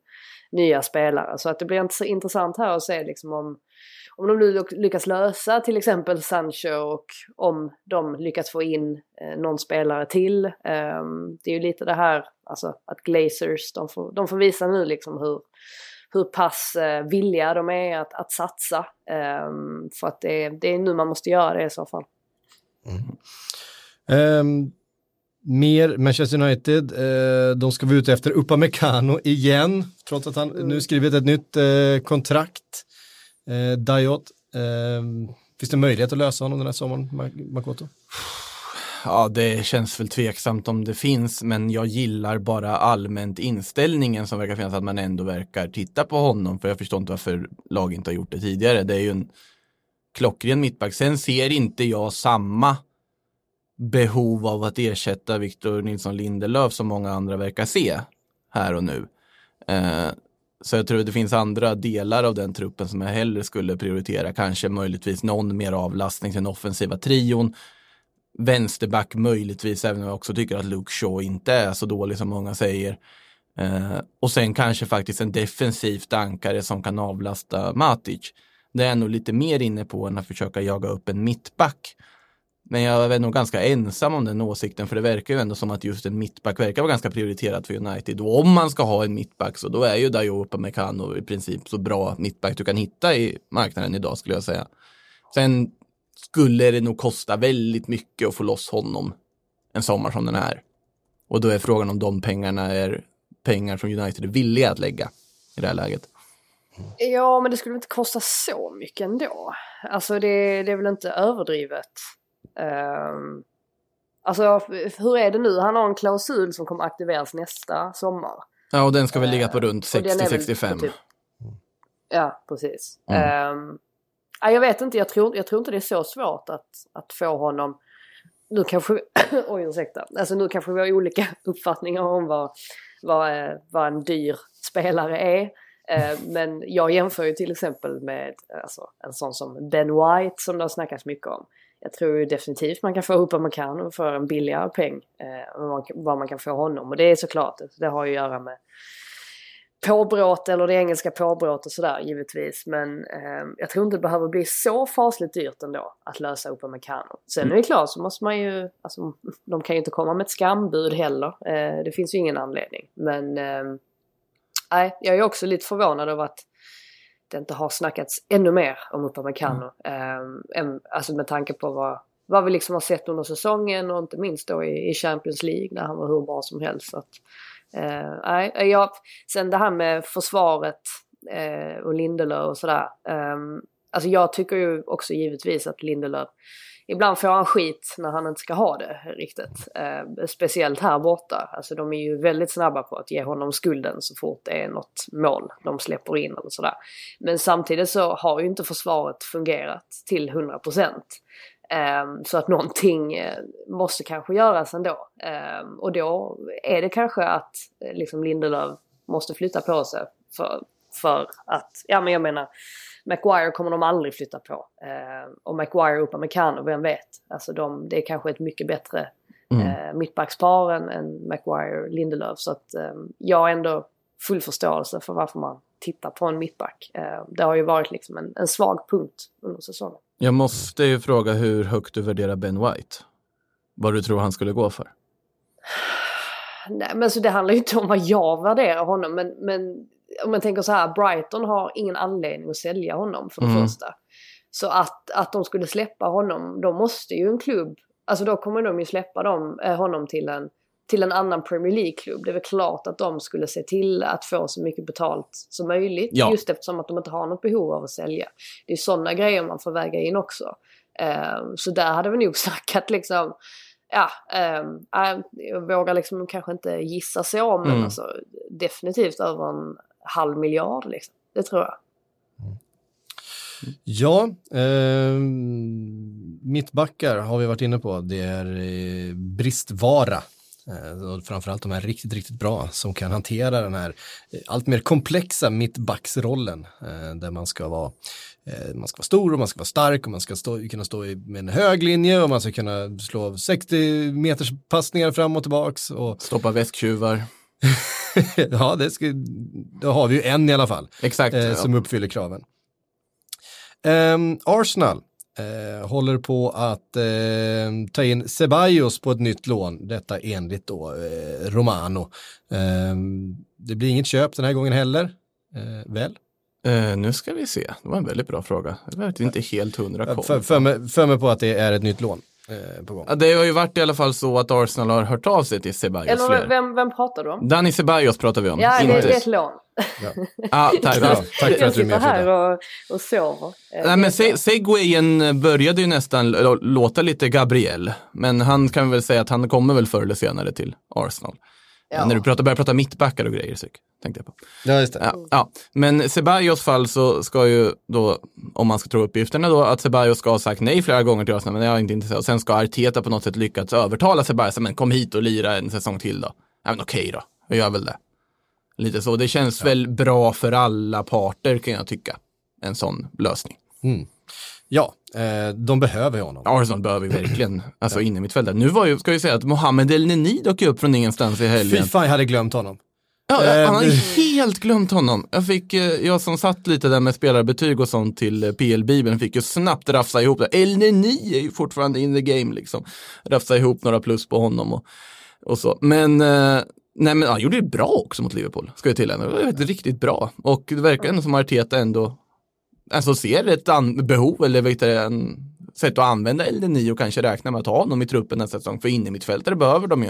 nya spelare. Så att det blir så intressant här att se liksom om, om de nu lyckas lösa till exempel Sancho och om de lyckas få in eh, någon spelare till. Um, det är ju lite det här, alltså att Glazers, de får, de får visa nu liksom hur, hur pass eh, villiga de är att, att satsa. Ehm, för att det, det är nu man måste göra det i så fall. Ehm, mer Manchester United, eh, de ska vara ute efter Upamecano igen, trots att han nu skrivit ett nytt eh, kontrakt. Eh, Dayot, ehm, finns det möjlighet att lösa honom den här sommaren, Ma- Makoto? Ja, det känns väl tveksamt om det finns, men jag gillar bara allmänt inställningen som verkar finnas, att man ändå verkar titta på honom, för jag förstår inte varför lag inte har gjort det tidigare. Det är ju en klockren mittback. Sen ser inte jag samma behov av att ersätta Victor Nilsson Lindelöf som många andra verkar se här och nu. Eh, så jag tror att det finns andra delar av den truppen som jag hellre skulle prioritera. Kanske möjligtvis någon mer avlastning till den offensiva trion vänsterback möjligtvis, även om jag också tycker att Luke Shaw inte är så dålig som många säger. Eh, och sen kanske faktiskt en defensivt ankare som kan avlasta Matic. Det är jag nog lite mer inne på än att försöka jaga upp en mittback. Men jag är nog ganska ensam om den åsikten för det verkar ju ändå som att just en mittback verkar vara ganska prioriterat för United. Och om man ska ha en mittback så då är ju Dayo Upamecano i princip så bra mittback du kan hitta i marknaden idag skulle jag säga. Sen skulle det nog kosta väldigt mycket att få loss honom en sommar som den här. Och då är frågan om de pengarna är pengar som United är villiga att lägga i det här läget. Ja, men det skulle inte kosta så mycket ändå. Alltså det, det är väl inte överdrivet. Um, alltså hur är det nu? Han har en klausul som kommer aktiveras nästa sommar. Ja, och den ska väl ligga på runt väl på 60-65. typ- Ja, precis. Mm. Ehm, ja, jag vet inte, jag tror, jag tror inte det är så svårt att, att få honom... Nu kanske... <clears throat> oj, ursäkta. Alltså nu kanske vi har olika <laughs> uppfattningar om vad, vad, eh, vad en dyr spelare är. Eh, men jag jämför ju till exempel med alltså, en sån som Ben White som det har snackats mycket om. Jag tror ju definitivt man kan få ihop vad man kan för en billigare peng eh, än vad man kan få honom. Och det är såklart, det har ju att göra med påbråt eller det engelska påbråt och sådär givetvis. Men eh, jag tror inte det behöver bli så fasligt dyrt ändå att lösa Upamecano. Sen är det klart så måste man ju, alltså de kan ju inte komma med ett skambud heller. Eh, det finns ju ingen anledning. Men eh, nej, jag är också lite förvånad över att det inte har snackats ännu mer om Upamecano. Mm. Eh, alltså med tanke på vad, vad vi liksom har sett under säsongen och inte minst då i, i Champions League när han var hur bra som helst. Så att, eh, eh jag, sen det här med försvaret eh, och Lindelöf och sådär. Eh, alltså jag tycker ju också givetvis att Lindelöf, ibland får han skit när han inte ska ha det riktigt. Eh, speciellt här borta. Alltså de är ju väldigt snabba på att ge honom skulden så fort det är något mål de släpper in eller sådär. Men samtidigt så har ju inte försvaret fungerat till 100 procent. Um, så att någonting uh, måste kanske göras ändå. Um, och då är det kanske att uh, liksom Lindelöf måste flytta på sig. För, för att, ja men jag menar, Maguire kommer de aldrig flytta på. Uh, och Maguire uppe med Kano, vem vet? Alltså de, det är kanske ett mycket bättre mm. uh, mittbackspar än, än Maguire-Lindelöf. Så att jag har ändå full förståelse för varför man tittar på en mittback. Det har ju varit liksom en, en svag punkt under säsongen. Jag måste ju fråga hur högt du värderar Ben White. Vad du tror han skulle gå för? <sighs> Nej men så det handlar ju inte om vad jag värderar honom men, men om man tänker så här, Brighton har ingen anledning att sälja honom för det mm. första. Så att, att de skulle släppa honom, då måste ju en klubb, alltså då kommer de ju släppa dem, äh, honom till en till en annan Premier League-klubb. Det är väl klart att de skulle se till att få så mycket betalt som möjligt. Ja. Just eftersom att de inte har något behov av att sälja. Det är sådana grejer man får väga in också. Um, så där hade vi nog <laughs> snackat liksom ja, um, jag vågar liksom kanske inte gissa så men mm. alltså, definitivt över en halv miljard liksom. Det tror jag. Ja, eh, mittbackar har vi varit inne på. Det är eh, bristvara och framförallt de här riktigt, riktigt bra som kan hantera den här eh, allt mer komplexa mittbacksrollen eh, där man ska vara man ska vara stor och man ska vara stark och man ska stå, kunna stå med en hög linje och man ska kunna slå 60 meters passningar fram och tillbaks. Och... Stoppa väsktjuvar. <laughs> ja, det ska, då har vi ju en i alla fall. Exakt. Eh, som ja. uppfyller kraven. Um, Arsenal Eh, håller på att eh, ta in Ceballos på ett nytt lån, detta enligt då eh, Romano. Eh, det blir inget köp den här gången heller, eh, väl? Uh, nu ska vi se, det var en väldigt bra fråga. Jag vet inte helt hundra koll. För, för, mig, för mig på att det är ett nytt lån eh, på gång. Ja, det har ju varit i alla fall så att Arsenal har hört av sig till Ceballos. Eller vem, vem pratar du om? Danny Ceballos pratar vi om. Ja, det, det är ett lån. Ja. <laughs> ah, tack, bra. tack för att du är med. Jag sitter här och, och sover. Nej, men se Segwayen började ju nästan låta lite Gabriel, men han kan väl säga att han kommer väl förr eller senare till Arsenal. Ja. När du pratar, börjar prata mittbackar och grejer, tänkte jag på. Ja, just det. Ja, ja. Men Ceballos fall så ska ju då, om man ska tro uppgifterna då, att Ceballos ska ha sagt nej flera gånger till Arsenal, men jag är inte intresserad. Och sen ska Arteta på något sätt lyckats övertala Ceballos, men kom hit och lira en säsong till då. Ja, men okej då, jag gör väl det. Lite så, det känns ja. väl bra för alla parter kan jag tycka, en sån lösning. Mm. Ja, eh, de behöver honom. Arsenal behöver verkligen, alltså ja. inne i mitt fält. Nu var ju, ska vi säga att Mohamed El Neni dök upp från ingenstans i helgen. Fy fan, jag hade glömt honom. Ja, han har eh, helt glömt honom. Jag, fick, eh, jag som satt lite där med spelarbetyg och sånt till eh, PL-bibeln fick ju snabbt rafsa ihop det. El Neni är ju fortfarande in the game liksom. Rafsa ihop några plus på honom och, och så. Men, nej men han gjorde det bra också mot Liverpool, ska jag tillägga. Det var riktigt bra. Och det verkar ändå som Arteta ändå alltså ser ett behov eller vet du, en sätt att använda Ld9 och kanske räkna med att ha honom i truppen nästa säsong. För innermittfältare behöver de ju.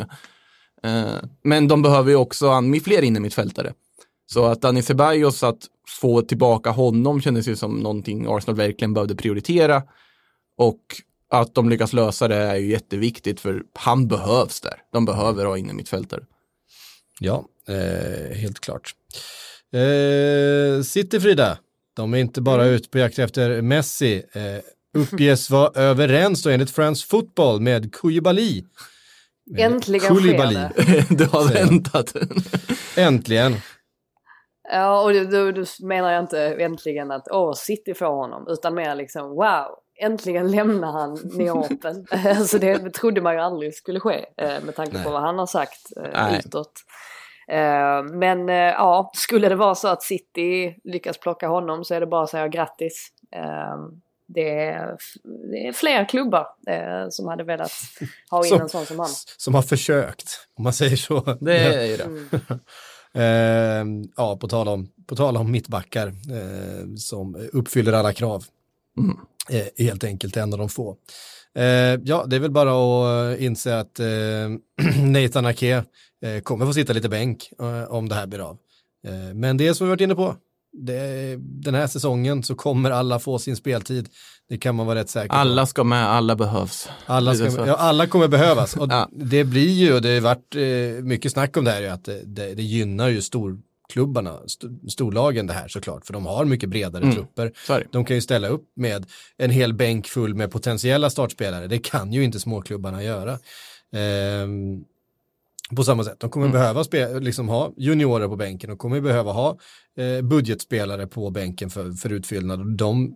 Eh, men de behöver ju också fler innermittfältare. Så att Dani Ceballos, att få tillbaka honom kändes ju som någonting Arsenal verkligen behövde prioritera. Och att de lyckas lösa det är ju jätteviktigt för han behövs där. De behöver ha innermittfältare. Ja, eh, helt klart. Eh, City Frida, de är inte bara mm. ute på jakt efter Messi. Eh, uppges vara överens då enligt France Football med Koulibaly. Äntligen Koulibaly. sker det. <laughs> du har väntat. Äntligen. Ja, och då, då menar jag inte äntligen att åh, City får honom, utan mer liksom wow, äntligen lämnar han Neapel. <laughs> alltså det trodde man ju aldrig skulle ske eh, med tanke Nej. på vad han har sagt eh, utåt. Eh, men eh, ja, skulle det vara så att City lyckas plocka honom så är det bara att säga grattis. Eh, det är, det är fler klubbar eh, som hade velat ha in <laughs> Som- en sån som han. Som har försökt, om man säger så. Det är ju det. <laughs> Eh, ja, på tal om, på tal om mittbackar eh, som uppfyller alla krav. Eh, helt enkelt en av de få. Eh, ja, det är väl bara att eh, inse att eh, <clears throat> Nathan Ake eh, kommer få sitta lite bänk eh, om det här blir av. Eh, men det som vi varit inne på, det, den här säsongen så kommer alla få sin speltid. Det kan man vara rätt säker på. Alla ska med, alla behövs. Alla, ska, ja, alla kommer behövas. <laughs> Och Ja. Det blir ju, och det har varit mycket snack om det här, ju, att det, det, det gynnar ju storklubbarna, st storlagen det här såklart, för de har mycket bredare Mm. trupper. Det. De kan ju ställa upp med en hel bänk full med potentiella startspelare. Det kan ju inte småklubbarna göra. Ehm, på samma sätt, de kommer Mm. behöva liksom ha juniorer på bänken och kommer behöva ha eh, budgetspelare på bänken för, för utfyllnad. De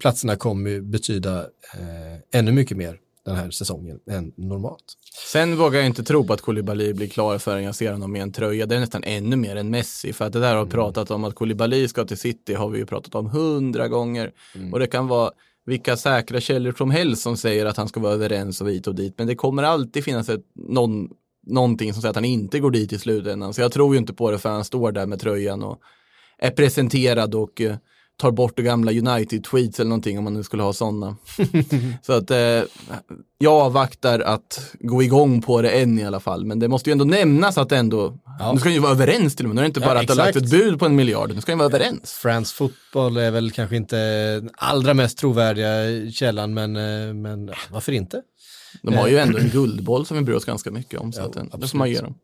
platserna kommer betyda eh, ännu mycket mer den här säsongen än normalt. Sen vågar jag inte tro på att Koulibaly blir klar förrän jag ser honom med en tröja. Det är nästan ännu mer än Messi. För att det där har pratat om att Koulibaly ska till City har vi ju pratat om hundra gånger. Och det kan vara vilka säkra källor som helst som säger att han ska vara överens och hit och dit. Men det kommer alltid finnas ett, någon, någonting som säger att han inte går dit i slutändan. Så jag tror ju inte på det för han står där med tröjan och är presenterad och eh, tar bort det gamla United-tweets eller någonting om man nu skulle ha sådana. <laughs> Så att eh, jag avvaktar att gå igång på det än i alla fall. Men det måste ju ändå nämnas att ändå, Ja. nu ska ju vara överens till och med. Nu är det inte Ja, bara att det har lagt ett bud på en miljard, nu ska ni vara överens. France Football är väl kanske inte den allra mest trovärdiga källan, men, eh, men ja, varför inte? De har ju ändå en guldboll som vi bryr oss ganska mycket om. Så Jo, att, den- det får man ge dem.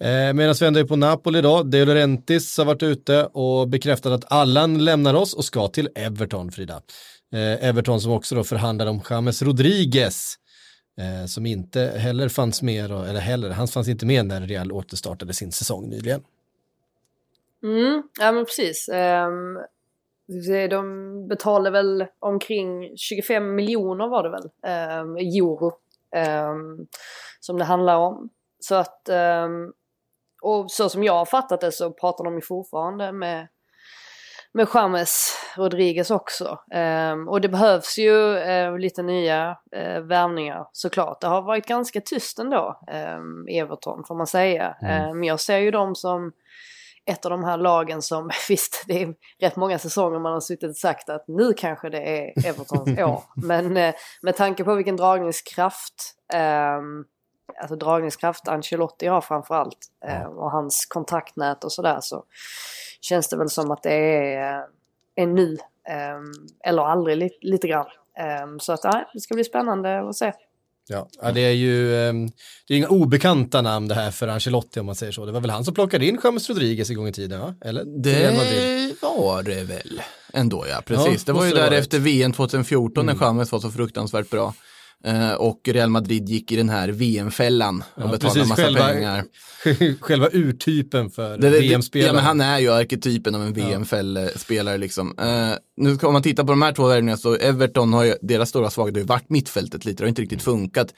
Eh, Medan vi ändå är på Napoli då, De Laurentiis har varit ute och bekräftat att Allan lämnar oss och ska till Everton, Frida. Eh, Everton som också då förhandlar om James Rodriguez, eh, som inte heller fanns med, då, eller heller, han fanns inte med när Real återstartade sin säsong nyligen. Mm, ja men precis. Um, de betalade väl omkring 25 miljoner var det väl, ehm, euro. ehm, som det handlar om. Så att, ehm, och så som jag har fattat det så pratar de ju fortfarande med med James Rodriguez också. Ehm, och det behövs ju eh, lite nya eh, värvningar såklart. Det har varit ganska tyst ändå, um, Everton får man säga. Mm. jag ser ju dem som ett av de här lagen som, <laughs> visst det är rätt många säsonger man har suttit och sagt att nu kanske det är Evertons <laughs> år. Men eh, med tanke på vilken dragningskraft, eh, alltså dragningskraft Ancelotti har framförallt eh, och hans kontaktnät och sådär så känns det väl som att det är, är nu eh, eller aldrig li lite grann. Eh, så att ja, det ska bli spännande att se. Ja, ja det är ju ehm, det är inga obekanta namn det här för Ancelotti om man säger så. Det var väl han som plockade in James Rodriguez en gång i tiden, va? Eller? Det var det väl ändå ja, precis. Ja, det var ju måste det där varit. efter VM 2014 när James var så fruktansvärt bra. Eh, och Real Madrid gick i den här VM-fällan och Ja, betalade precis, massa själva- pengar. <laughs> Själva urtypen för VM-spelare. Ja, men han är ju arketypen av en VM-spelare liksom. Eh, nu om man tittar på de här två värvningarna så Everton har ju, deras stora svaghet har ju varit mittfältet lite, det har inte riktigt funkat.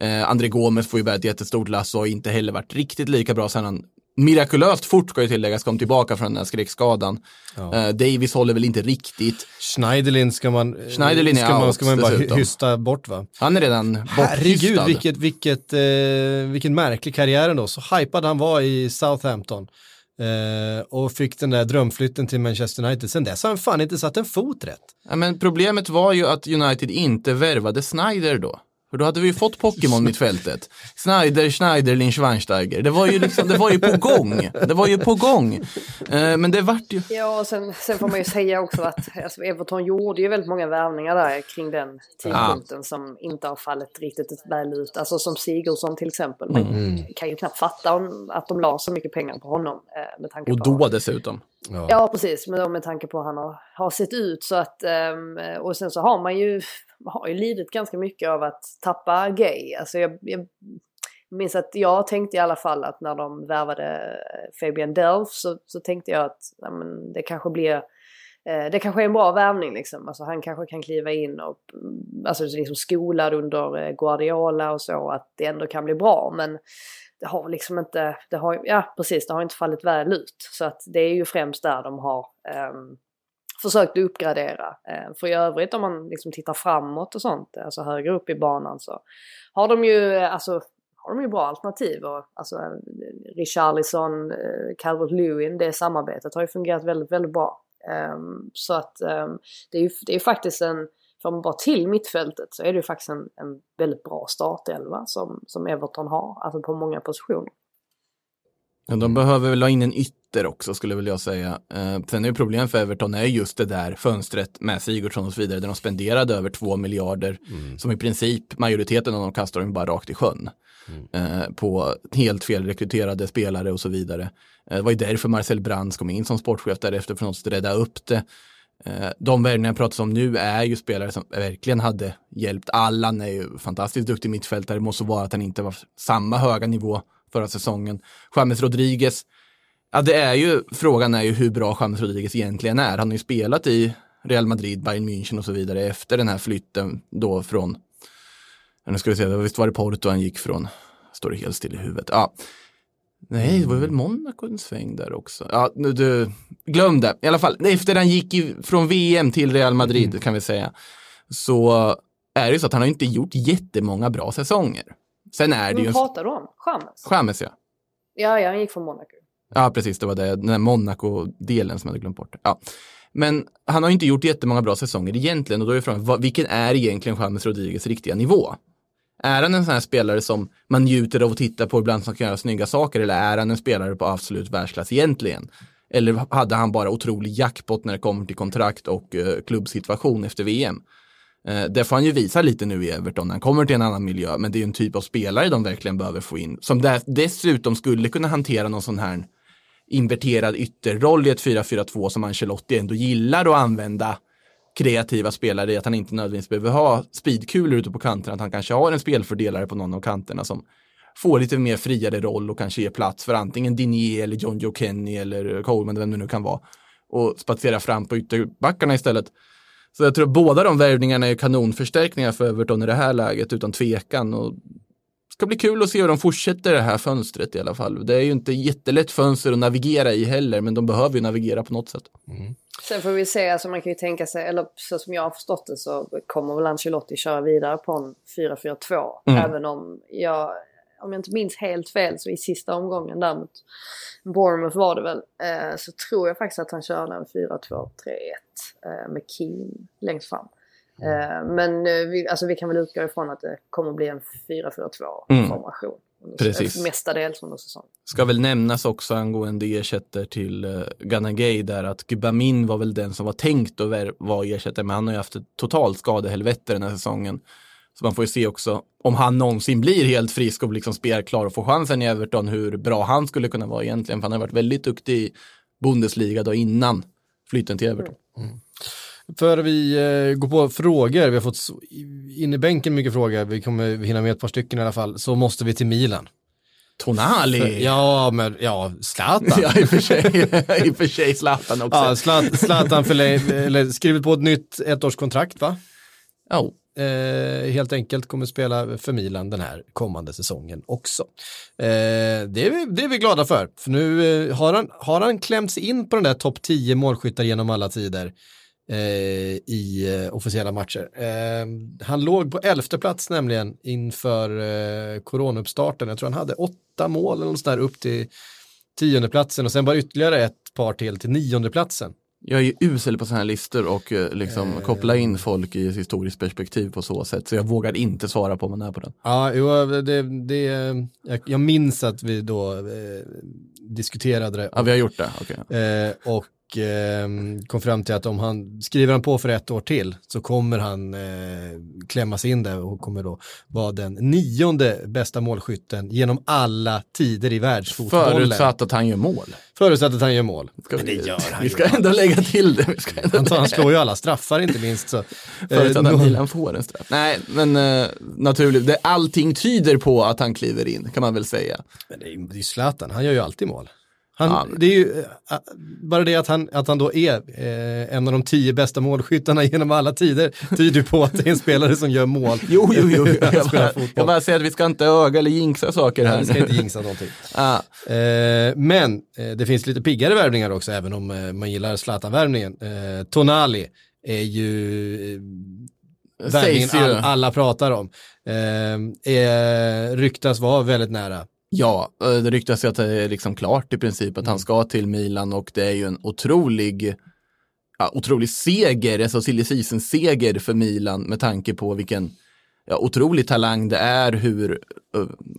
Eh, André Gomes får ju bära ett jättestort lass och har inte heller varit riktigt lika bra sen han mirakulöst fort ska ju tilläggas kom tillbaka från den här skräckskadan. Eh, Davis håller väl inte riktigt. Schneiderlin ska man, Schneiderlin är ska man, ska man bara dessutom. hysta bort va? Han är redan Herregud, borthystad. vilket, vilket, eh, vilken märklig karriär ändå. Så hypad han var i Southampton. Eh, och fick den där drömflytten till Manchester United. Sen dess har han fan inte satt en fot rätt. Ja, men problemet var ju att United inte värvade Snyder då. För då hade vi ju fått Pokémon mittfältet. Snyder, Schneiderlin, Schweinsteiger. Det var ju liksom, det var ju på gång. Det var ju på gång. Eh, men det vart ju... Ja, och sen, sen får man ju säga också att alltså, Everton gjorde ju väldigt många värvningar där kring den tidpunkten som inte har fallit riktigt väl ut. Alltså som Sigurdsson till exempel. Man Mm. kan ju knappt fatta om, att de la så mycket pengar på honom. Eh, med tanke Och på då dessutom. Ja, precis. Men då med tanke på hur han har, har sett ut. Så att, um, och sen så har man ju, har ju lidit ganska mycket av att tappa Gay. Alltså jag, jag minns att jag tänkte i alla fall att när de värvade eh, Fabian Delf så, så tänkte jag att ja, men det kanske blir eh, det kanske är en bra värvning liksom. Alltså han kanske kan kliva in och mm, alltså liksom skolad under eh, Guardiola och så att det ändå kan bli bra. Men det har liksom inte, det har, ja precis, det har inte fallit väl ut. Så att det är ju främst där de har ehm, försökt uppgradera. Eh, för i övrigt om man liksom tittar framåt och sånt, alltså högre upp i banan så har de ju, alltså har de ju bra alternativ. Och, alltså, Richarlison, eh, Calvert Lewin, det samarbetet har ju fungerat väldigt, väldigt bra. Um, så att ehm, det, är ju, det är faktiskt en, får man bara till mittfältet så är det ju faktiskt en, en väldigt bra startelva som, som Everton har, alltså på många positioner. Ja, de behöver väl ha in en ytter också skulle väl jag säga. Eh, sen är ju problemet för Everton är just det där fönstret med Sigurdsson och så vidare där de spenderade över två miljarder som i princip majoriteten av dem kastar de bara rakt i sjön. Eh, på helt felrekryterade spelare och så vidare. Eh, det var ju därför Marcel Brands kom in som sportchef därefter för att något rädda upp det. Eh, de värvningar jag pratar om nu är ju spelare som verkligen hade hjälpt. Allan är ju fantastiskt duktig mittfältare, det måste vara att han inte var samma höga nivå förra säsongen. James Rodriguez, ja det är ju, frågan är ju hur bra James Rodriguez egentligen är. Han har ju spelat i Real Madrid, Bayern München och så vidare efter den här flytten då från, nu ska vi se, visst var det Porto han gick från, står det helt still i huvudet. Ja. Nej, det var väl Monaco en sväng där också. Ja, nu, du, glöm det. I alla fall, efter han gick i, från VM till Real Madrid kan vi säga, så är det ju så att han har inte gjort jättemånga bra säsonger. Sen är det ju Vem en... pratar du om? Chamez? Chamez ja. Ja, ja, han gick från Monaco. Ja, precis, det var det, den här Monaco-delen som jag hade glömt bort. Ja. Men han har ju inte gjort jättemånga bra säsonger egentligen och då är frågan, vad, vilken är egentligen James Rodriguez riktiga nivå? Är han en sån här spelare som man njuter av att titta på ibland som kan göra snygga saker eller är han en spelare på absolut världsklass egentligen? Eller hade han bara otrolig jackpot när det kommer till kontrakt och eh, klubbsituation efter VM? Eh, det får han ju visa lite nu i Everton när han kommer till en annan miljö, men det är en typ av spelare de verkligen behöver få in, som där, dessutom skulle kunna hantera någon sån här inverterad ytterroll i ett 4-4-2 som Ancelotti ändå gillar att använda kreativa spelare i att han inte nödvändigtvis behöver ha speedkulor ute på kanterna, att han kanske har en spelfördelare på någon av kanterna som får lite mer friare roll och kanske ger plats för antingen Dinier eller John Joe Kenny eller Coleman, vem det nu kan vara, och spatsera fram på ytterbackarna istället. Så jag tror att båda de värvningarna är kanonförstärkningar för Everton i det här läget utan tvekan. Och det ska bli kul att se hur de fortsätter det här fönstret i alla fall. Det är ju inte jättelätt fönster att navigera i heller, men de behöver ju navigera på något sätt. Mm. Sen får vi se, alltså man kan ju tänka sig, eller så som jag har förstått det så kommer väl Ancelotti köra vidare på en 4-4-2. Mm. Även om jag, om jag inte minns helt fel så i sista omgången där mot Bournemouth var det väl, eh, så tror jag faktiskt att han körde en 4-2-3-1 eh, med Keane längst fram. Eh, men eh, vi, alltså vi kan väl utgå ifrån att det kommer bli en 4-4-2 Mm. Precis. Mestadels under säsongen. Ska väl nämnas också angående ersättare till uh, Ganagay där att Gubamin var väl den som var tänkt att vara ersättare men han har ju haft ett totalt skadehelvete den här säsongen. Så man får ju se också om han någonsin blir helt frisk och liksom spelklar och får chansen i Everton hur bra han skulle kunna vara egentligen. För han har varit väldigt duktig i Bundesliga då innan flytten till Everton. För vi eh, går på frågor, vi har fått in i bänken mycket frågor, vi kommer hinna med ett par stycken i alla fall, så måste vi till Milan. Tonali! För, ja, men ja, Zlatan. Ja, i och för sig, <laughs> i och för sig Zlatan också. Ja, Zlat- Zlatan förläng- skrivit på ett nytt ettårskontrakt va? Ja. Eh, helt enkelt kommer spela för Milan den här kommande säsongen också. Eh, det, är vi, det är vi glada för, för nu eh, har, han, har han klämt sig in på den där topp 10 målskyttar genom alla tider i eh, officiella matcher. Eh, han låg på elfte plats nämligen inför eh, coronauppstarten. Jag tror han hade åtta mål eller något där upp till tionde platsen och sen bara ytterligare ett par till till nionde platsen. Jag är ju usel på sådana här listor och eh, liksom koppla in folk i ett historiskt perspektiv på så sätt. Så jag vågar inte svara på om man är på den. Ja, jo, det, det, jag, jag minns att vi då eh, diskuterade det. Ja, vi har gjort det. Okej. Eh, och eh, kom fram till att om han skriver han på för ett år till så kommer han eh, klämmas in där och kommer då vara den nionde bästa målskytten genom alla tider i världsfotbollen. Förutsatt att han gör mål. Förutsatt att han gör mål. Ska Men det vi, gör han vi ska ändå lägga till det. Vi ska ändå Han, tar- han <laughs> slår ju alla straffar inte minst. Så. Förutsatt Eh, att nå- Milan får en straff. Nej, men eh, naturligt. Det, allting tyder på att han kliver in, kan man väl säga. Men det är ju det är ju Zlatan, han gör ju alltid mål. Han, Ja. Det är ju eh, bara det att han, att han då är eh, en av de tio bästa målskyttarna genom alla tider tyder på att det är en spelare som gör mål. <laughs> Jo, jo, jo. han <laughs> Jag bara, jag bara säger att vi ska inte öga eller jinxa saker här. Vi ska inte jinxa någonting. <laughs> Ah, Eh, men eh, det finns lite piggare värvningar också, även om eh, man gillar Zlatan-värvningen. Eh, Tonali är ju värvningen all, alla pratar om. Eh, ryktas vara väldigt nära. Ja, eh, det ryktas ju att det är liksom klart i princip att han ska till Milan och det är ju en otrolig, ja, otrolig seger, alltså silly season seger för Milan med tanke på vilken ja, otrolig talang det är, hur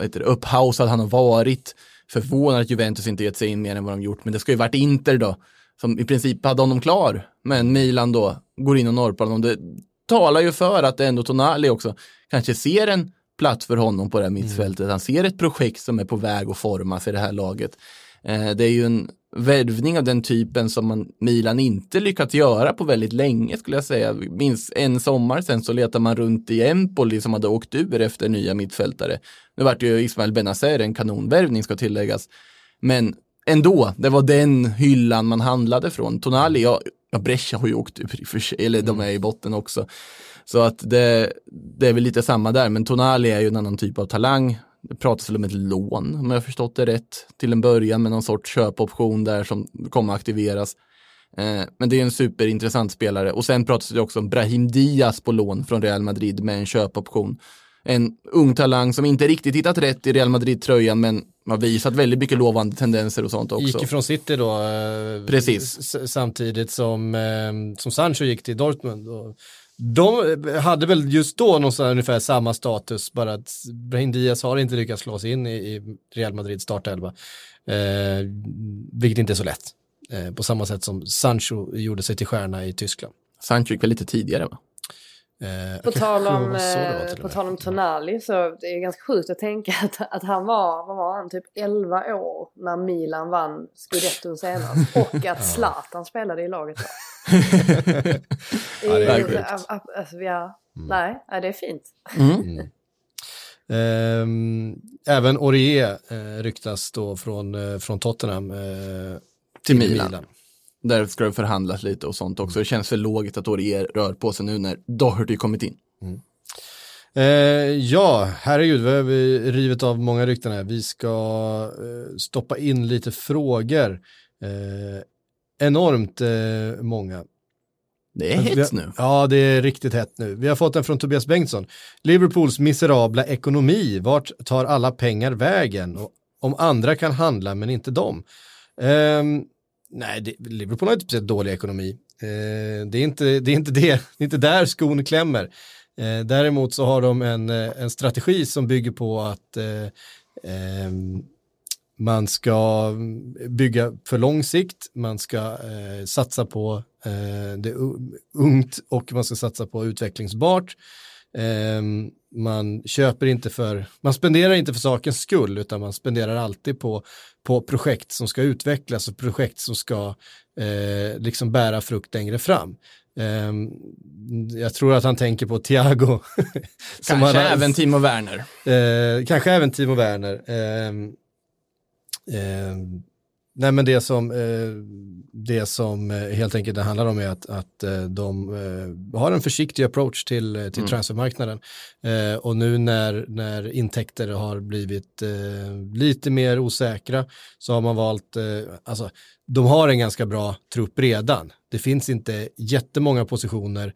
heter det, upphausad han har varit. Förvånad att Juventus inte gett sig in mer än vad de gjort, men det ska ju varit Inter då, som i princip hade honom klar. Men Milan då går in och norpar honom. Det talar ju för att ändå Tonali också kanske ser en plats för honom på det här mittfältet. Han ser ett projekt som är på väg att formas i det här laget. Eh, det är ju en värvning av den typen som man, Milan inte lyckats göra på väldigt länge skulle jag säga. Minns en sommar sen så letar man runt i Empoli som hade åkt ur efter nya mittfältare. Nu vart ju Ismael Benazer en kanonvärvning ska tilläggas. Men ändå, det var den hyllan man handlade från. Tonali, ja, ja Brescia har ju åkt ur i för sig, eller de är i botten också. Så att det, det är väl lite samma där, men Tonali är ju en annan typ av talang. Det pratas väl om ett lån, om jag har förstått det rätt, till en början med någon sorts köpoption där som kommer aktiveras. Eh, men det är en superintressant spelare och sen pratas det också om Brahim Diaz på lån från Real Madrid med en köpoption. En ung talang som inte riktigt hittat rätt i Real Madrid-tröjan men har visat väldigt mycket lovande tendenser och sånt också. Gick ifrån City då, eh, Precis. samtidigt som, eh, som Sancho gick till Dortmund. Och de hade väl just då någonstans ungefär samma status, bara att Brahim Diaz har inte lyckats slå sig in i, Real Madrids startelva. Eh, vilket inte är så lätt. Eh, på samma sätt som Sancho gjorde sig till stjärna i Tyskland. Sancho gick väl lite tidigare va? Eh, På <laughs> tal om, eh, till på tal om Tonali så det är ganska sjukt att tänka <laughs> att, att han var, vad var han, typ 11 år när Milan vann scudetton senast <laughs> och att Zlatan spelade i laget då. Ja, det är ju- sjukt. Alltså, ja, nej, ja, det är fint. Ehm, även Aurier eh, ryktas då från, eh, från Tottenham eh, Till Milan. Där ska det förhandlas lite och sånt också. Det känns väl logiskt att Aurier rör på sig nu när Doherty kommit in. Eh, ja, herregud, vi har vi rivit av många rykten här. Vi ska eh, stoppa in lite frågor. Eh, enormt eh, många. Det är Alltså, hett nu. Ja, det är riktigt hett nu. Vi har fått en från Tobias Bengtsson. Liverpools miserabla ekonomi, vart tar alla pengar vägen? Och om andra kan handla men inte de. Ehm, nej, det, Liverpool har inte speciellt dålig ekonomi. Eh, det, är inte, det, är inte det, det är inte där skon klämmer. Eh, däremot så har de en, eh, en strategi som bygger på att eh, ehm, man ska bygga för lång sikt, man ska eh, satsa på eh, det ungt och man ska satsa på utvecklingsbart. Eh, man köper inte för, man spenderar inte för sakens skull utan man spenderar alltid på, på projekt som ska utvecklas och projekt som ska eh, liksom bära frukt längre fram. Eh, jag tror att han tänker på Thiago. <laughs> som Kanske han- även Timo Werner. Eh, kanske även Timo Werner. Nej men det som, eh, det som eh, helt enkelt det handlar om är att, att eh, de har en försiktig approach till, till transfermarknaden. Eh, och nu när, när intäkter har blivit lite mer osäkra så har man valt, alltså de har en ganska bra trupp redan. Det finns inte jättemånga positioner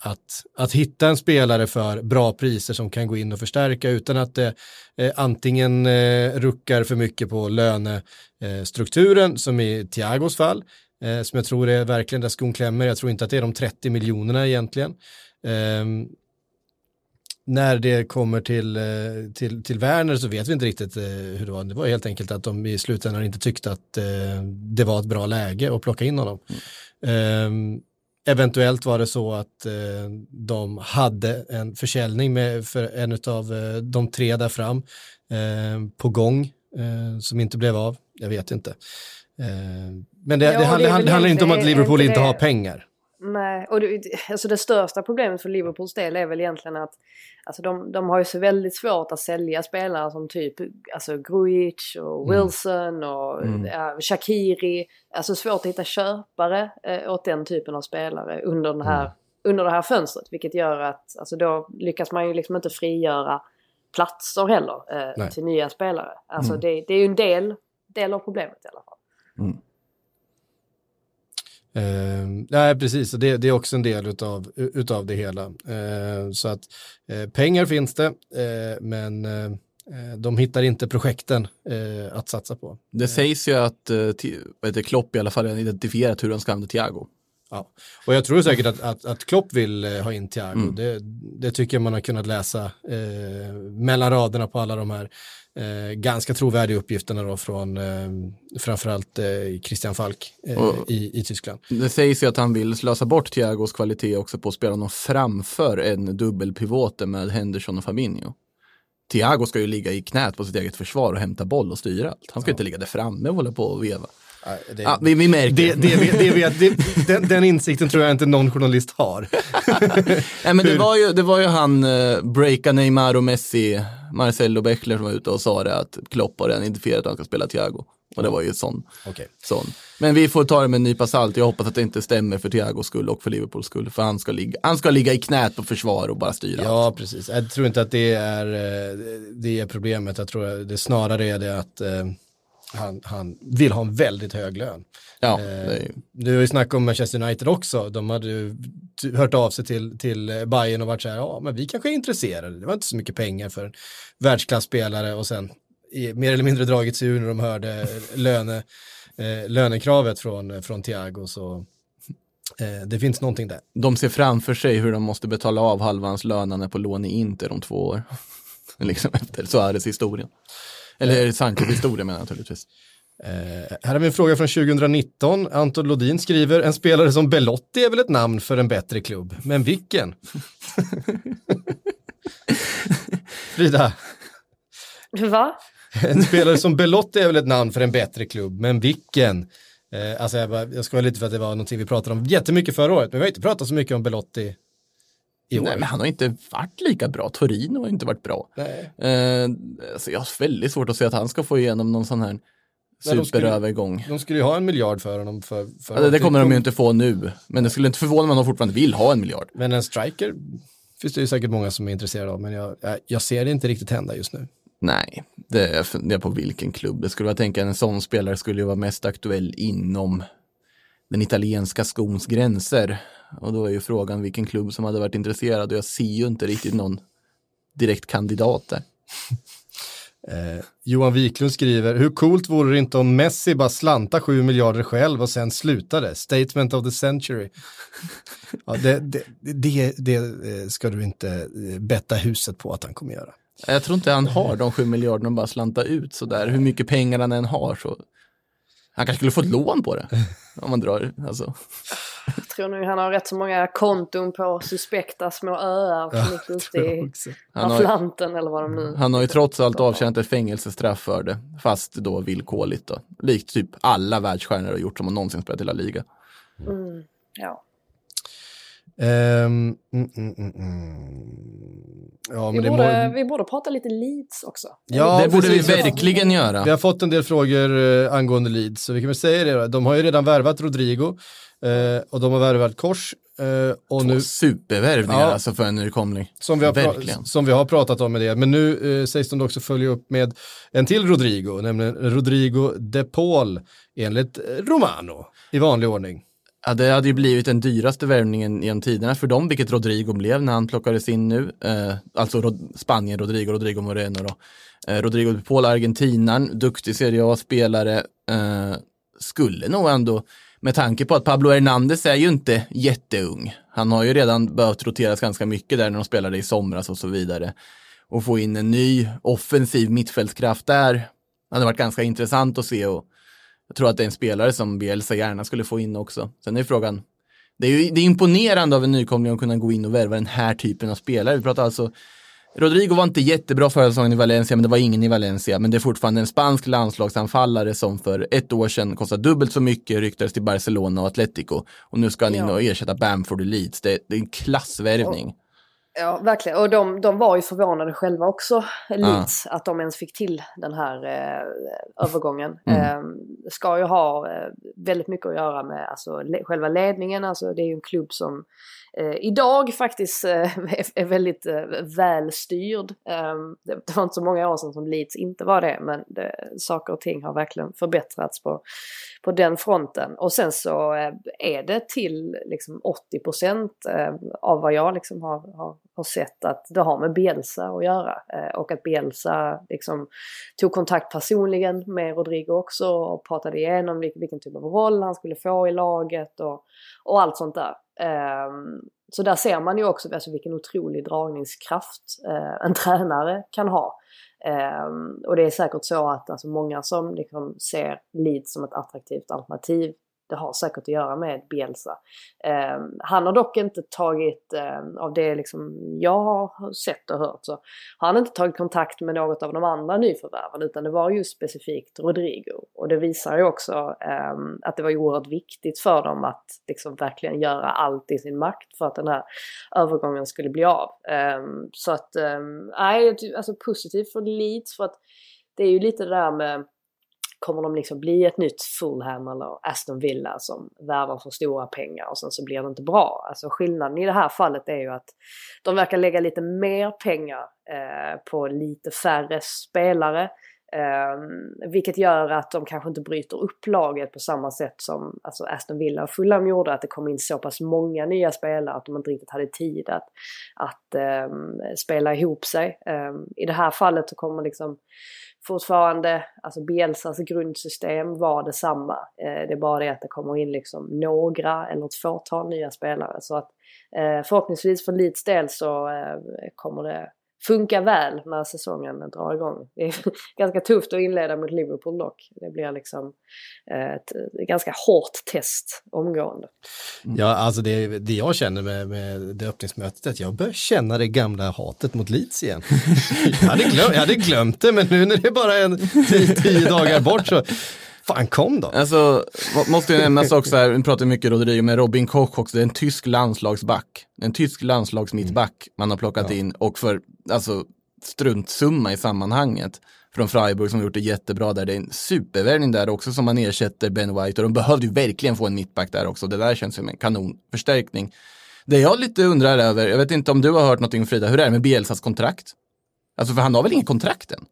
att, att hitta en spelare för bra priser som kan gå in och förstärka utan att det eh, antingen eh, ruckar för mycket på lönestrukturen som i Thiagos fall, eh, som jag tror är verkligen där skon klämmer. Jag tror inte att det är de 30 miljonerna egentligen. Ehm, när det kommer till, eh, till, till Werner så vet vi inte riktigt eh, hur det var. Det var helt enkelt att de i slutändan inte tyckte att eh, det var ett bra läge att plocka in honom. Ehm, eventuellt var det så att eh, de hade en försäljning med, för en av eh, de tre där fram eh, på gång eh, som inte blev av. Jag vet inte. Eh, men det, Ja, det, väl det handlar inte om att Liverpool inte inte har pengar. Nej, och det, alltså det största problemet för Liverpools del är väl egentligen att alltså de, de har ju så väldigt svårt att sälja spelare som typ alltså Grujic och Wilson och ja, Shakiri. Alltså svårt att hitta köpare eh, åt den typen av spelare under, den här, under det här fönstret. Vilket gör att alltså då lyckas man ju liksom inte frigöra platser heller Nej. till nya spelare. Alltså det, det är ju en del, del av problemet i alla fall. Eh, nej, precis. Det, det är också en del utav, utav det hela. Eh, så att eh, pengar finns det, eh, men eh, eh, de hittar inte projekten att satsa på. Det sägs ju att eh, Klopp i alla fall har identifierat hur de ska använda Thiago. Ja. Och jag tror säkert att, att, att Klopp vill eh, ha in Thiago. Mm. Det, det tycker jag man har kunnat läsa eh, mellan raderna på alla de här eh, ganska trovärdiga uppgifterna då från eh, framförallt eh, Christian Falk eh, Och- i, i Tyskland. Det sägs ju att han vill slösa bort Thiagos kvalitet också på att spela honom framför en dubbelpivote med Henderson och Fabinho. Thiago ska ju ligga i knät på sitt eget försvar och hämta boll och styra allt. Han ska inte ligga där framme och hålla på och veva. Det, Ja, vi, vi märker. det, det, det, det, den, den insikten tror jag inte någon journalist har. <laughs> Nej, men det, var ju, det var ju han, eh, breaka Neymar och Messi, Marcelo Beckler som var ute och sa det att Klopp har redan identifierat att han ska spela Thiago. Och det var ju sån. Okej. sån. Men vi får ta det med en nypa salt. Jag hoppas att det inte stämmer för Thiagos skull och för Liverpools skull. För han ska ligga, han ska ligga i knät på försvar och bara styra. Ja, precis. Jag tror inte att det är, eh, det är problemet. Jag tror att det snarare är det att eh, han, han vill ha en väldigt hög lön. Ja, Eh, Du har ju snackat om Manchester United också. De hade ju hört av sig till, till eh, Bayern och varit så här, ja men vi kanske är intresserade. Det var inte så mycket pengar för en världsklasspelare och sen i, mer eller mindre dragit sig ur när de hörde löne, eh, lönekravet från, från Thiago. Så eh, det finns någonting där. de ser framför sig hur de måste betala av halva hans lön på lån i Inter om två år. <laughs> liksom efter Suarez historien. Eller Sanchez historia menar jag naturligtvis. Eh, här har vi en fråga från 2019. Anton Lodin skriver, en spelare som Belotti är väl ett namn för en bättre klubb, men vilken? <laughs> Frida, Va? en spelare som Belotti är väl ett namn för en bättre klubb, men vilken? Eh, alltså jag, bara, jag ska lite för att det var någonting vi pratade om jättemycket förra året, men vi har inte pratat så mycket om Belotti år. Nej, men han har inte varit lika bra. Torino har inte varit bra. Nej. Eh, alltså jag har väldigt svårt att se att han ska få igenom någon sån här Nej, de skulle- superövergång. De skulle ju ha en miljard för honom. För, för Ja, det, kommer de ju inte få nu. Men det skulle inte förvåna mig om de fortfarande vill ha en miljard. Men en striker finns det ju säkert många som är intresserade av, men jag, jag, jag ser det inte riktigt hända just nu. Nej, det är jag funderar på vilken klubb. Det skulle jag tänka en sån spelare skulle ju vara mest aktuell inom den italienska skons gränser. Och då är ju frågan vilken klubb som hade varit intresserad och jag ser ju inte riktigt någon direkt kandidat där. <laughs> Eh, Johan Wiklund skriver, hur coolt vore det inte om Messi bara slanta 7 miljarder själv och sen slutade? Statement of the century. <laughs> ja, det, det, det, det eh, ska du inte eh, betta huset på att han kommer göra. Jag tror inte han har de sju miljarderna och bara slanta ut sådär. Hur mycket pengar han än har så. Han kanske skulle få ett lån på det. <laughs> Om man drar, alltså. Jag tror nog han har rätt så många konton på suspekta små öar mitt ute i Han har, Atlanten eller vad de nu... han har ju trots allt avtjänat ett fängelsestraff för det. Fast då villkorligt då. Likt typ alla världsstjärnor har gjort som har någonsin spelat i La Liga. Mm, ja. Ehm, mm, mm, mm, mm. Ja, Vi, borde, må... vi borde prata lite Leeds också. Ja, det borde vi verkligen göra. Vi har fått en del frågor eh, angående Leeds, så vi kan väl säga det då. De har ju redan värvat Rodrigo eh, och de har värvat Kors. Eh, och nu, Supervärvningar Ja. alltså för en nykomling. som, vi har pra- Verkligen. som vi har pratat om med det, men nu eh, sägs de också följa upp med en till Rodrigo, nämligen Rodrigo de Paul, enligt eh, Romano, i vanlig ordning. Ja, det hade ju blivit den dyraste värvningen genom tiderna för dem, vilket Rodrigo blev när han plockades in nu. Eh, alltså Rod- Spanien, Rodrigo, Rodrigo Moreno då. Eh, Rodrigo de Paul, argentinaren, duktig Serie A-spelare. Eh, skulle nog ändå, med tanke på att Pablo Hernandez är ju inte jätteung. Han har ju redan behövt roteras ganska mycket där när de spelade i somras och så vidare. Och få in en ny offensiv mittfältskraft där hade varit ganska intressant att se och jag tror att det är en spelare som Bielsa gärna skulle få in också. Sen är frågan, det är ju det är imponerande av en nykomling att kunna gå in och värva den här typen av spelare. Vi pratar alltså Rodrigo var inte jättebra förra säsongen i Valencia, men det var ingen i Valencia. Men det är fortfarande en spansk landslagsanfallare som för ett år sedan kostade dubbelt så mycket, ryktades till Barcelona och Atletico. Och nu ska han in och ersätta Bamford i Leeds. Det är en klassvärvning. Ja, verkligen. Och de, de var ju förvånade själva också, Leeds, att de ens fick till den här eh, övergången. Mm. Eh, ska ju ha eh, väldigt mycket att göra med alltså, le- själva ledningen. Alltså, det är ju en klubb som eh, idag faktiskt eh, <laughs> är, är väldigt eh, välstyrd. Eh, det, det var inte så många år sedan som Leeds inte var det, men det, saker och ting har verkligen förbättrats på, på den fronten. Och sen så eh, är det till liksom 80 procent av vad jag liksom har, har, har sett att det har med Bielsa att göra. Eh, och att Bielsa liksom tog kontakt personligen med Rodrigo också och pratade igenom vilken, vilken typ av roll han skulle få i laget och, och allt sånt där. Ehm, så där ser man ju också alltså, vilken otrolig dragningskraft eh, en <laughs> tränare kan ha. Ehm, och det är säkert så att alltså, många som liksom, ser Leeds som ett attraktivt alternativ det har säkert att göra med Bielsa. Eh, han har dock inte tagit, eh, av det liksom jag har sett och hört, så har han inte tagit kontakt med något av de andra nyförvärven utan det var just specifikt Rodrigo. Och det visar ju också eh, att det var oerhört viktigt för dem att liksom verkligen göra allt i sin makt för att den här övergången skulle bli av. Ehm, så att, ehm, nej, alltså positivt för Leeds för att det är ju lite det där med Kommer de liksom bli ett nytt Fulham eller Aston Villa som värvar för stora pengar och sen så blir det inte bra? Alltså skillnaden i det här fallet är ju att de verkar lägga lite mer pengar eh, på lite färre spelare. Eh, vilket gör att de kanske inte bryter upp laget på samma sätt som alltså Aston Villa och Fulham gjorde. Att det kom in så pass många nya spelare att de inte riktigt hade tid att, att eh, spela ihop sig. Eh, I det här fallet så kommer liksom fortfarande, alltså Bielsas grundsystem var detsamma. Eh, det är bara det att det kommer in liksom några eller ett fåtal nya spelare. Så att eh, förhoppningsvis för Leeds del så eh, kommer det funka väl när säsongen drar igång. Det är <laughs> ganska tufft att inleda mot Liverpool dock. Det blir liksom eh, ett, ganska hårt test omgående. Ja, alltså det, det jag känner med, med det öppningsmötet är att jag börjar känna det gamla hatet mot Leeds igen. <laughs> jag, hade glömt, jag hade glömt det, men nu när det är bara en tio, tio dagar bort så, fan kom då. Alltså, må- måste ju nämnas också här, vi pratar mycket Rodrigo, men Robin Koch också, det är en tysk landslagsback. En tysk landslagsmittback man har plockat in och för, alltså, struntsumma i sammanhanget från Freiburg som gjort det jättebra där. Det är en supervärvning där också som man ersätter Ben White och de behövde ju verkligen få en mittback där också. Det där känns som en kanonförstärkning. Det jag lite undrar över, jag vet inte om du har hört någonting Frida, hur är det med Bielsas kontrakt? Alltså för han har väl inget kontrakt än?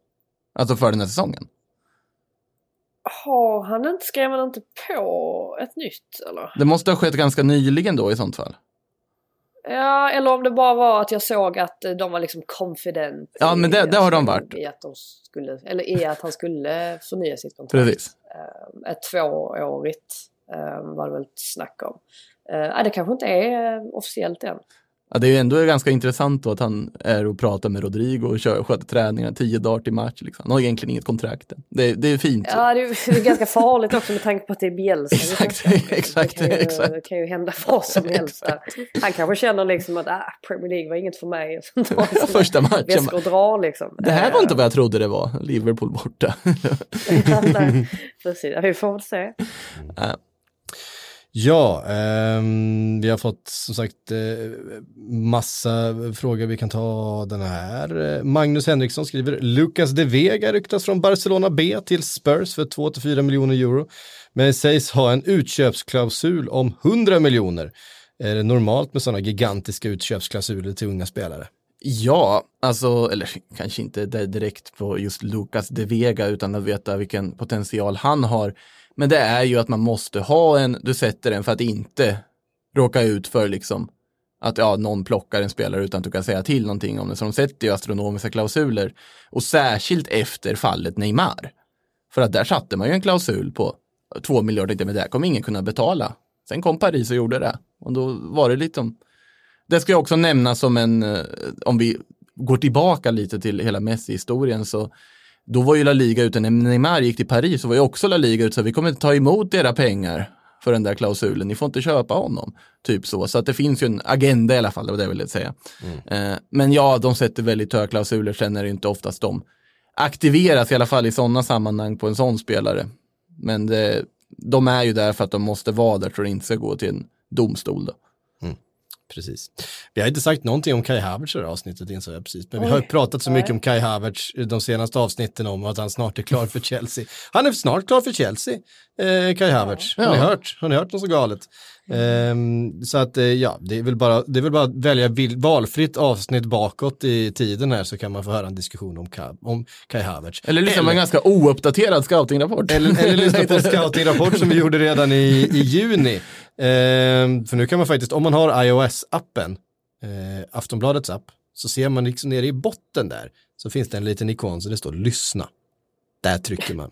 Alltså för den här säsongen? Har han inte, skrev han inte på ett nytt eller? Det måste ha skett ganska nyligen då i sånt fall. Ja, eller om det bara var att jag såg att eh, de var liksom confident. Ja, men det- det har de varit. I att, de skulle, eller i att han skulle förnya sitt kontrakt. Precis. Eh, Ett tvåårigt eh, var det väl ett snack om. Det kanske inte är officiellt än. Ja, det är ju ändå ganska intressant då att han är och pratar med Rodrigo och kör, sköter träningar tio dagar till match. Liksom. Han har egentligen inget kontrakt. Det, det är fint. Ja, det är, det är ganska farligt också med tanke på att det är Bielsa. Exakt, <laughs> exakt, det kan ju, exakt. Det kan ju hända vad som helst. Han kanske känner liksom att ah, Premier League var inget för mig. <laughs> <laughs> Första matchen. Väskor drar liksom. Det här var Eh, inte vad jag trodde det var, Liverpool borta. Precis, vi får väl se. Ja, ehm, vi har fått som sagt eh, massa frågor. Vi kan ta den här. Magnus Henriksson skriver, Lucas de Vega ryktas från Barcelona B till Spurs för 2-4 miljoner euro, men sägs ha en utköpsklausul om 100 miljoner. Är det normalt med sådana gigantiska utköpsklausuler till unga spelare? Ja, alltså, eller kanske inte direkt på just Lucas de Vega utan att veta vilken potential han har. Men det är ju att man måste ha en, du sätter den för att inte råka ut för liksom att ja, någon plockar en spelare utan att du kan säga till någonting om det. Så de sätter ju astronomiska klausuler. Och särskilt efter fallet Neymar. För att där satte man ju en klausul på två miljarder, men det här kommer ingen kunna betala. Sen kom Paris och gjorde det. Och då var det lite om det ska jag också nämna som en, eh, om vi går tillbaka lite till hela Messi-historien så då var ju La Liga ute, när Neymar gick till Paris så var ju också La Liga ute så vi kommer inte ta emot era pengar. för den där klausulen, ni får inte köpa honom. Typ så, så att det finns ju en agenda i alla fall, det var det jag ville säga. Eh, men ja, de sätter väldigt höga klausuler, sen är det inte oftast de aktiveras i alla fall i sådana sammanhang på en sån spelare. Men det, de är ju där för att de måste vara där för att inte ska gå till en domstol. Då. Precis. Vi har inte sagt någonting om Kai Havertz i det här avsnittet insåg jag precis. Men vi har ju pratat så mycket om Kai Havertz de senaste avsnitten om att han snart är klar för Chelsea. Han är snart klar för Chelsea, eh, Kai Havertz. Har ni hört? Har ni hört något så galet? Ehm, så att eh, ja, det är väl bara, det är väl bara att välja valfritt avsnitt bakåt i tiden här så kan man få höra en diskussion om, Ka- om Kai Havertz. Eller liksom en ganska ouppdaterad scoutingrapport. Eller, eller lyssna på en <laughs> scoutingrapport som vi gjorde redan i, i juni. Ehm, för nu kan man faktiskt, om man har iOS-appen, eh, Aftonbladets app, så ser man liksom nere i botten där, så finns det en liten ikon så det står lyssna. Där trycker man.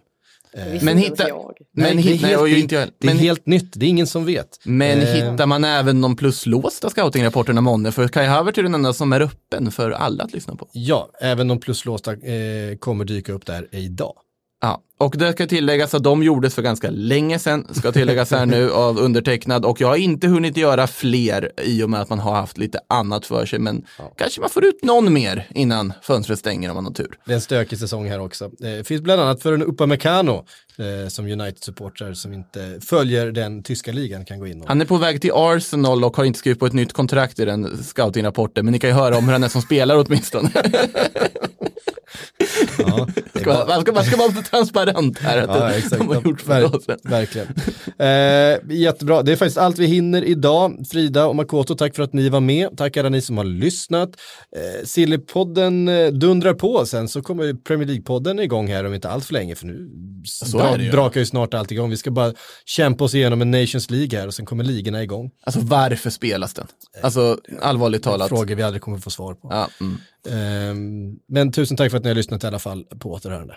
Det visste Men hitta- jag. Men, det är hit, nej, helt, ju det- det är men, helt nytt, det är ingen som vet. men Eh, hittar man även de pluslåsta scoutingrapporterna månne? För Kai Havertz är den enda som är öppen för alla att lyssna på. Ja, även de pluslåsta eh, kommer dyka upp där idag. Ja, och det ska tilläggas att de gjordes för ganska länge sedan, ska tilläggas här nu <laughs> av undertecknad och jag har inte hunnit göra fler i och med att man har haft lite annat för sig, men kanske man får ut någon mer innan fönstret stänger om man har tur. Det är en stökig säsong här också. Det finns bland annat för en Upamecano eh, som United-supportrar som inte följer den tyska ligan kan gå in och Han är på väg till Arsenal och har inte skrivit på ett nytt kontrakt i den scoutingrapporten, men ni kan ju höra om hur han är som spelare åtminstone. <laughs> <laughs> Ja, <laughs> bara- Man ska, man ska vara transparent här, att Ja, exakt. de har gjort Ver-. Verkligen. Eh, jättebra, det är faktiskt allt vi hinner idag. Frida och Makoto, tack för att ni var med. Tack alla ni som har lyssnat. Eh, Sillypodden eh, dundrar på sen så kommer Premier League-podden igång här om inte allt för länge för nu Så det ju. brakar ju snart allt igång. Vi ska bara kämpa oss igenom en Nations League här och sen kommer ligorna igång. Alltså varför spelas den? Alltså allvarligt talat. Frågor vi aldrig kommer få svar på. Ja, mm. Ehm, men tusen tack för att ni har lyssnat i alla fall på återhörande.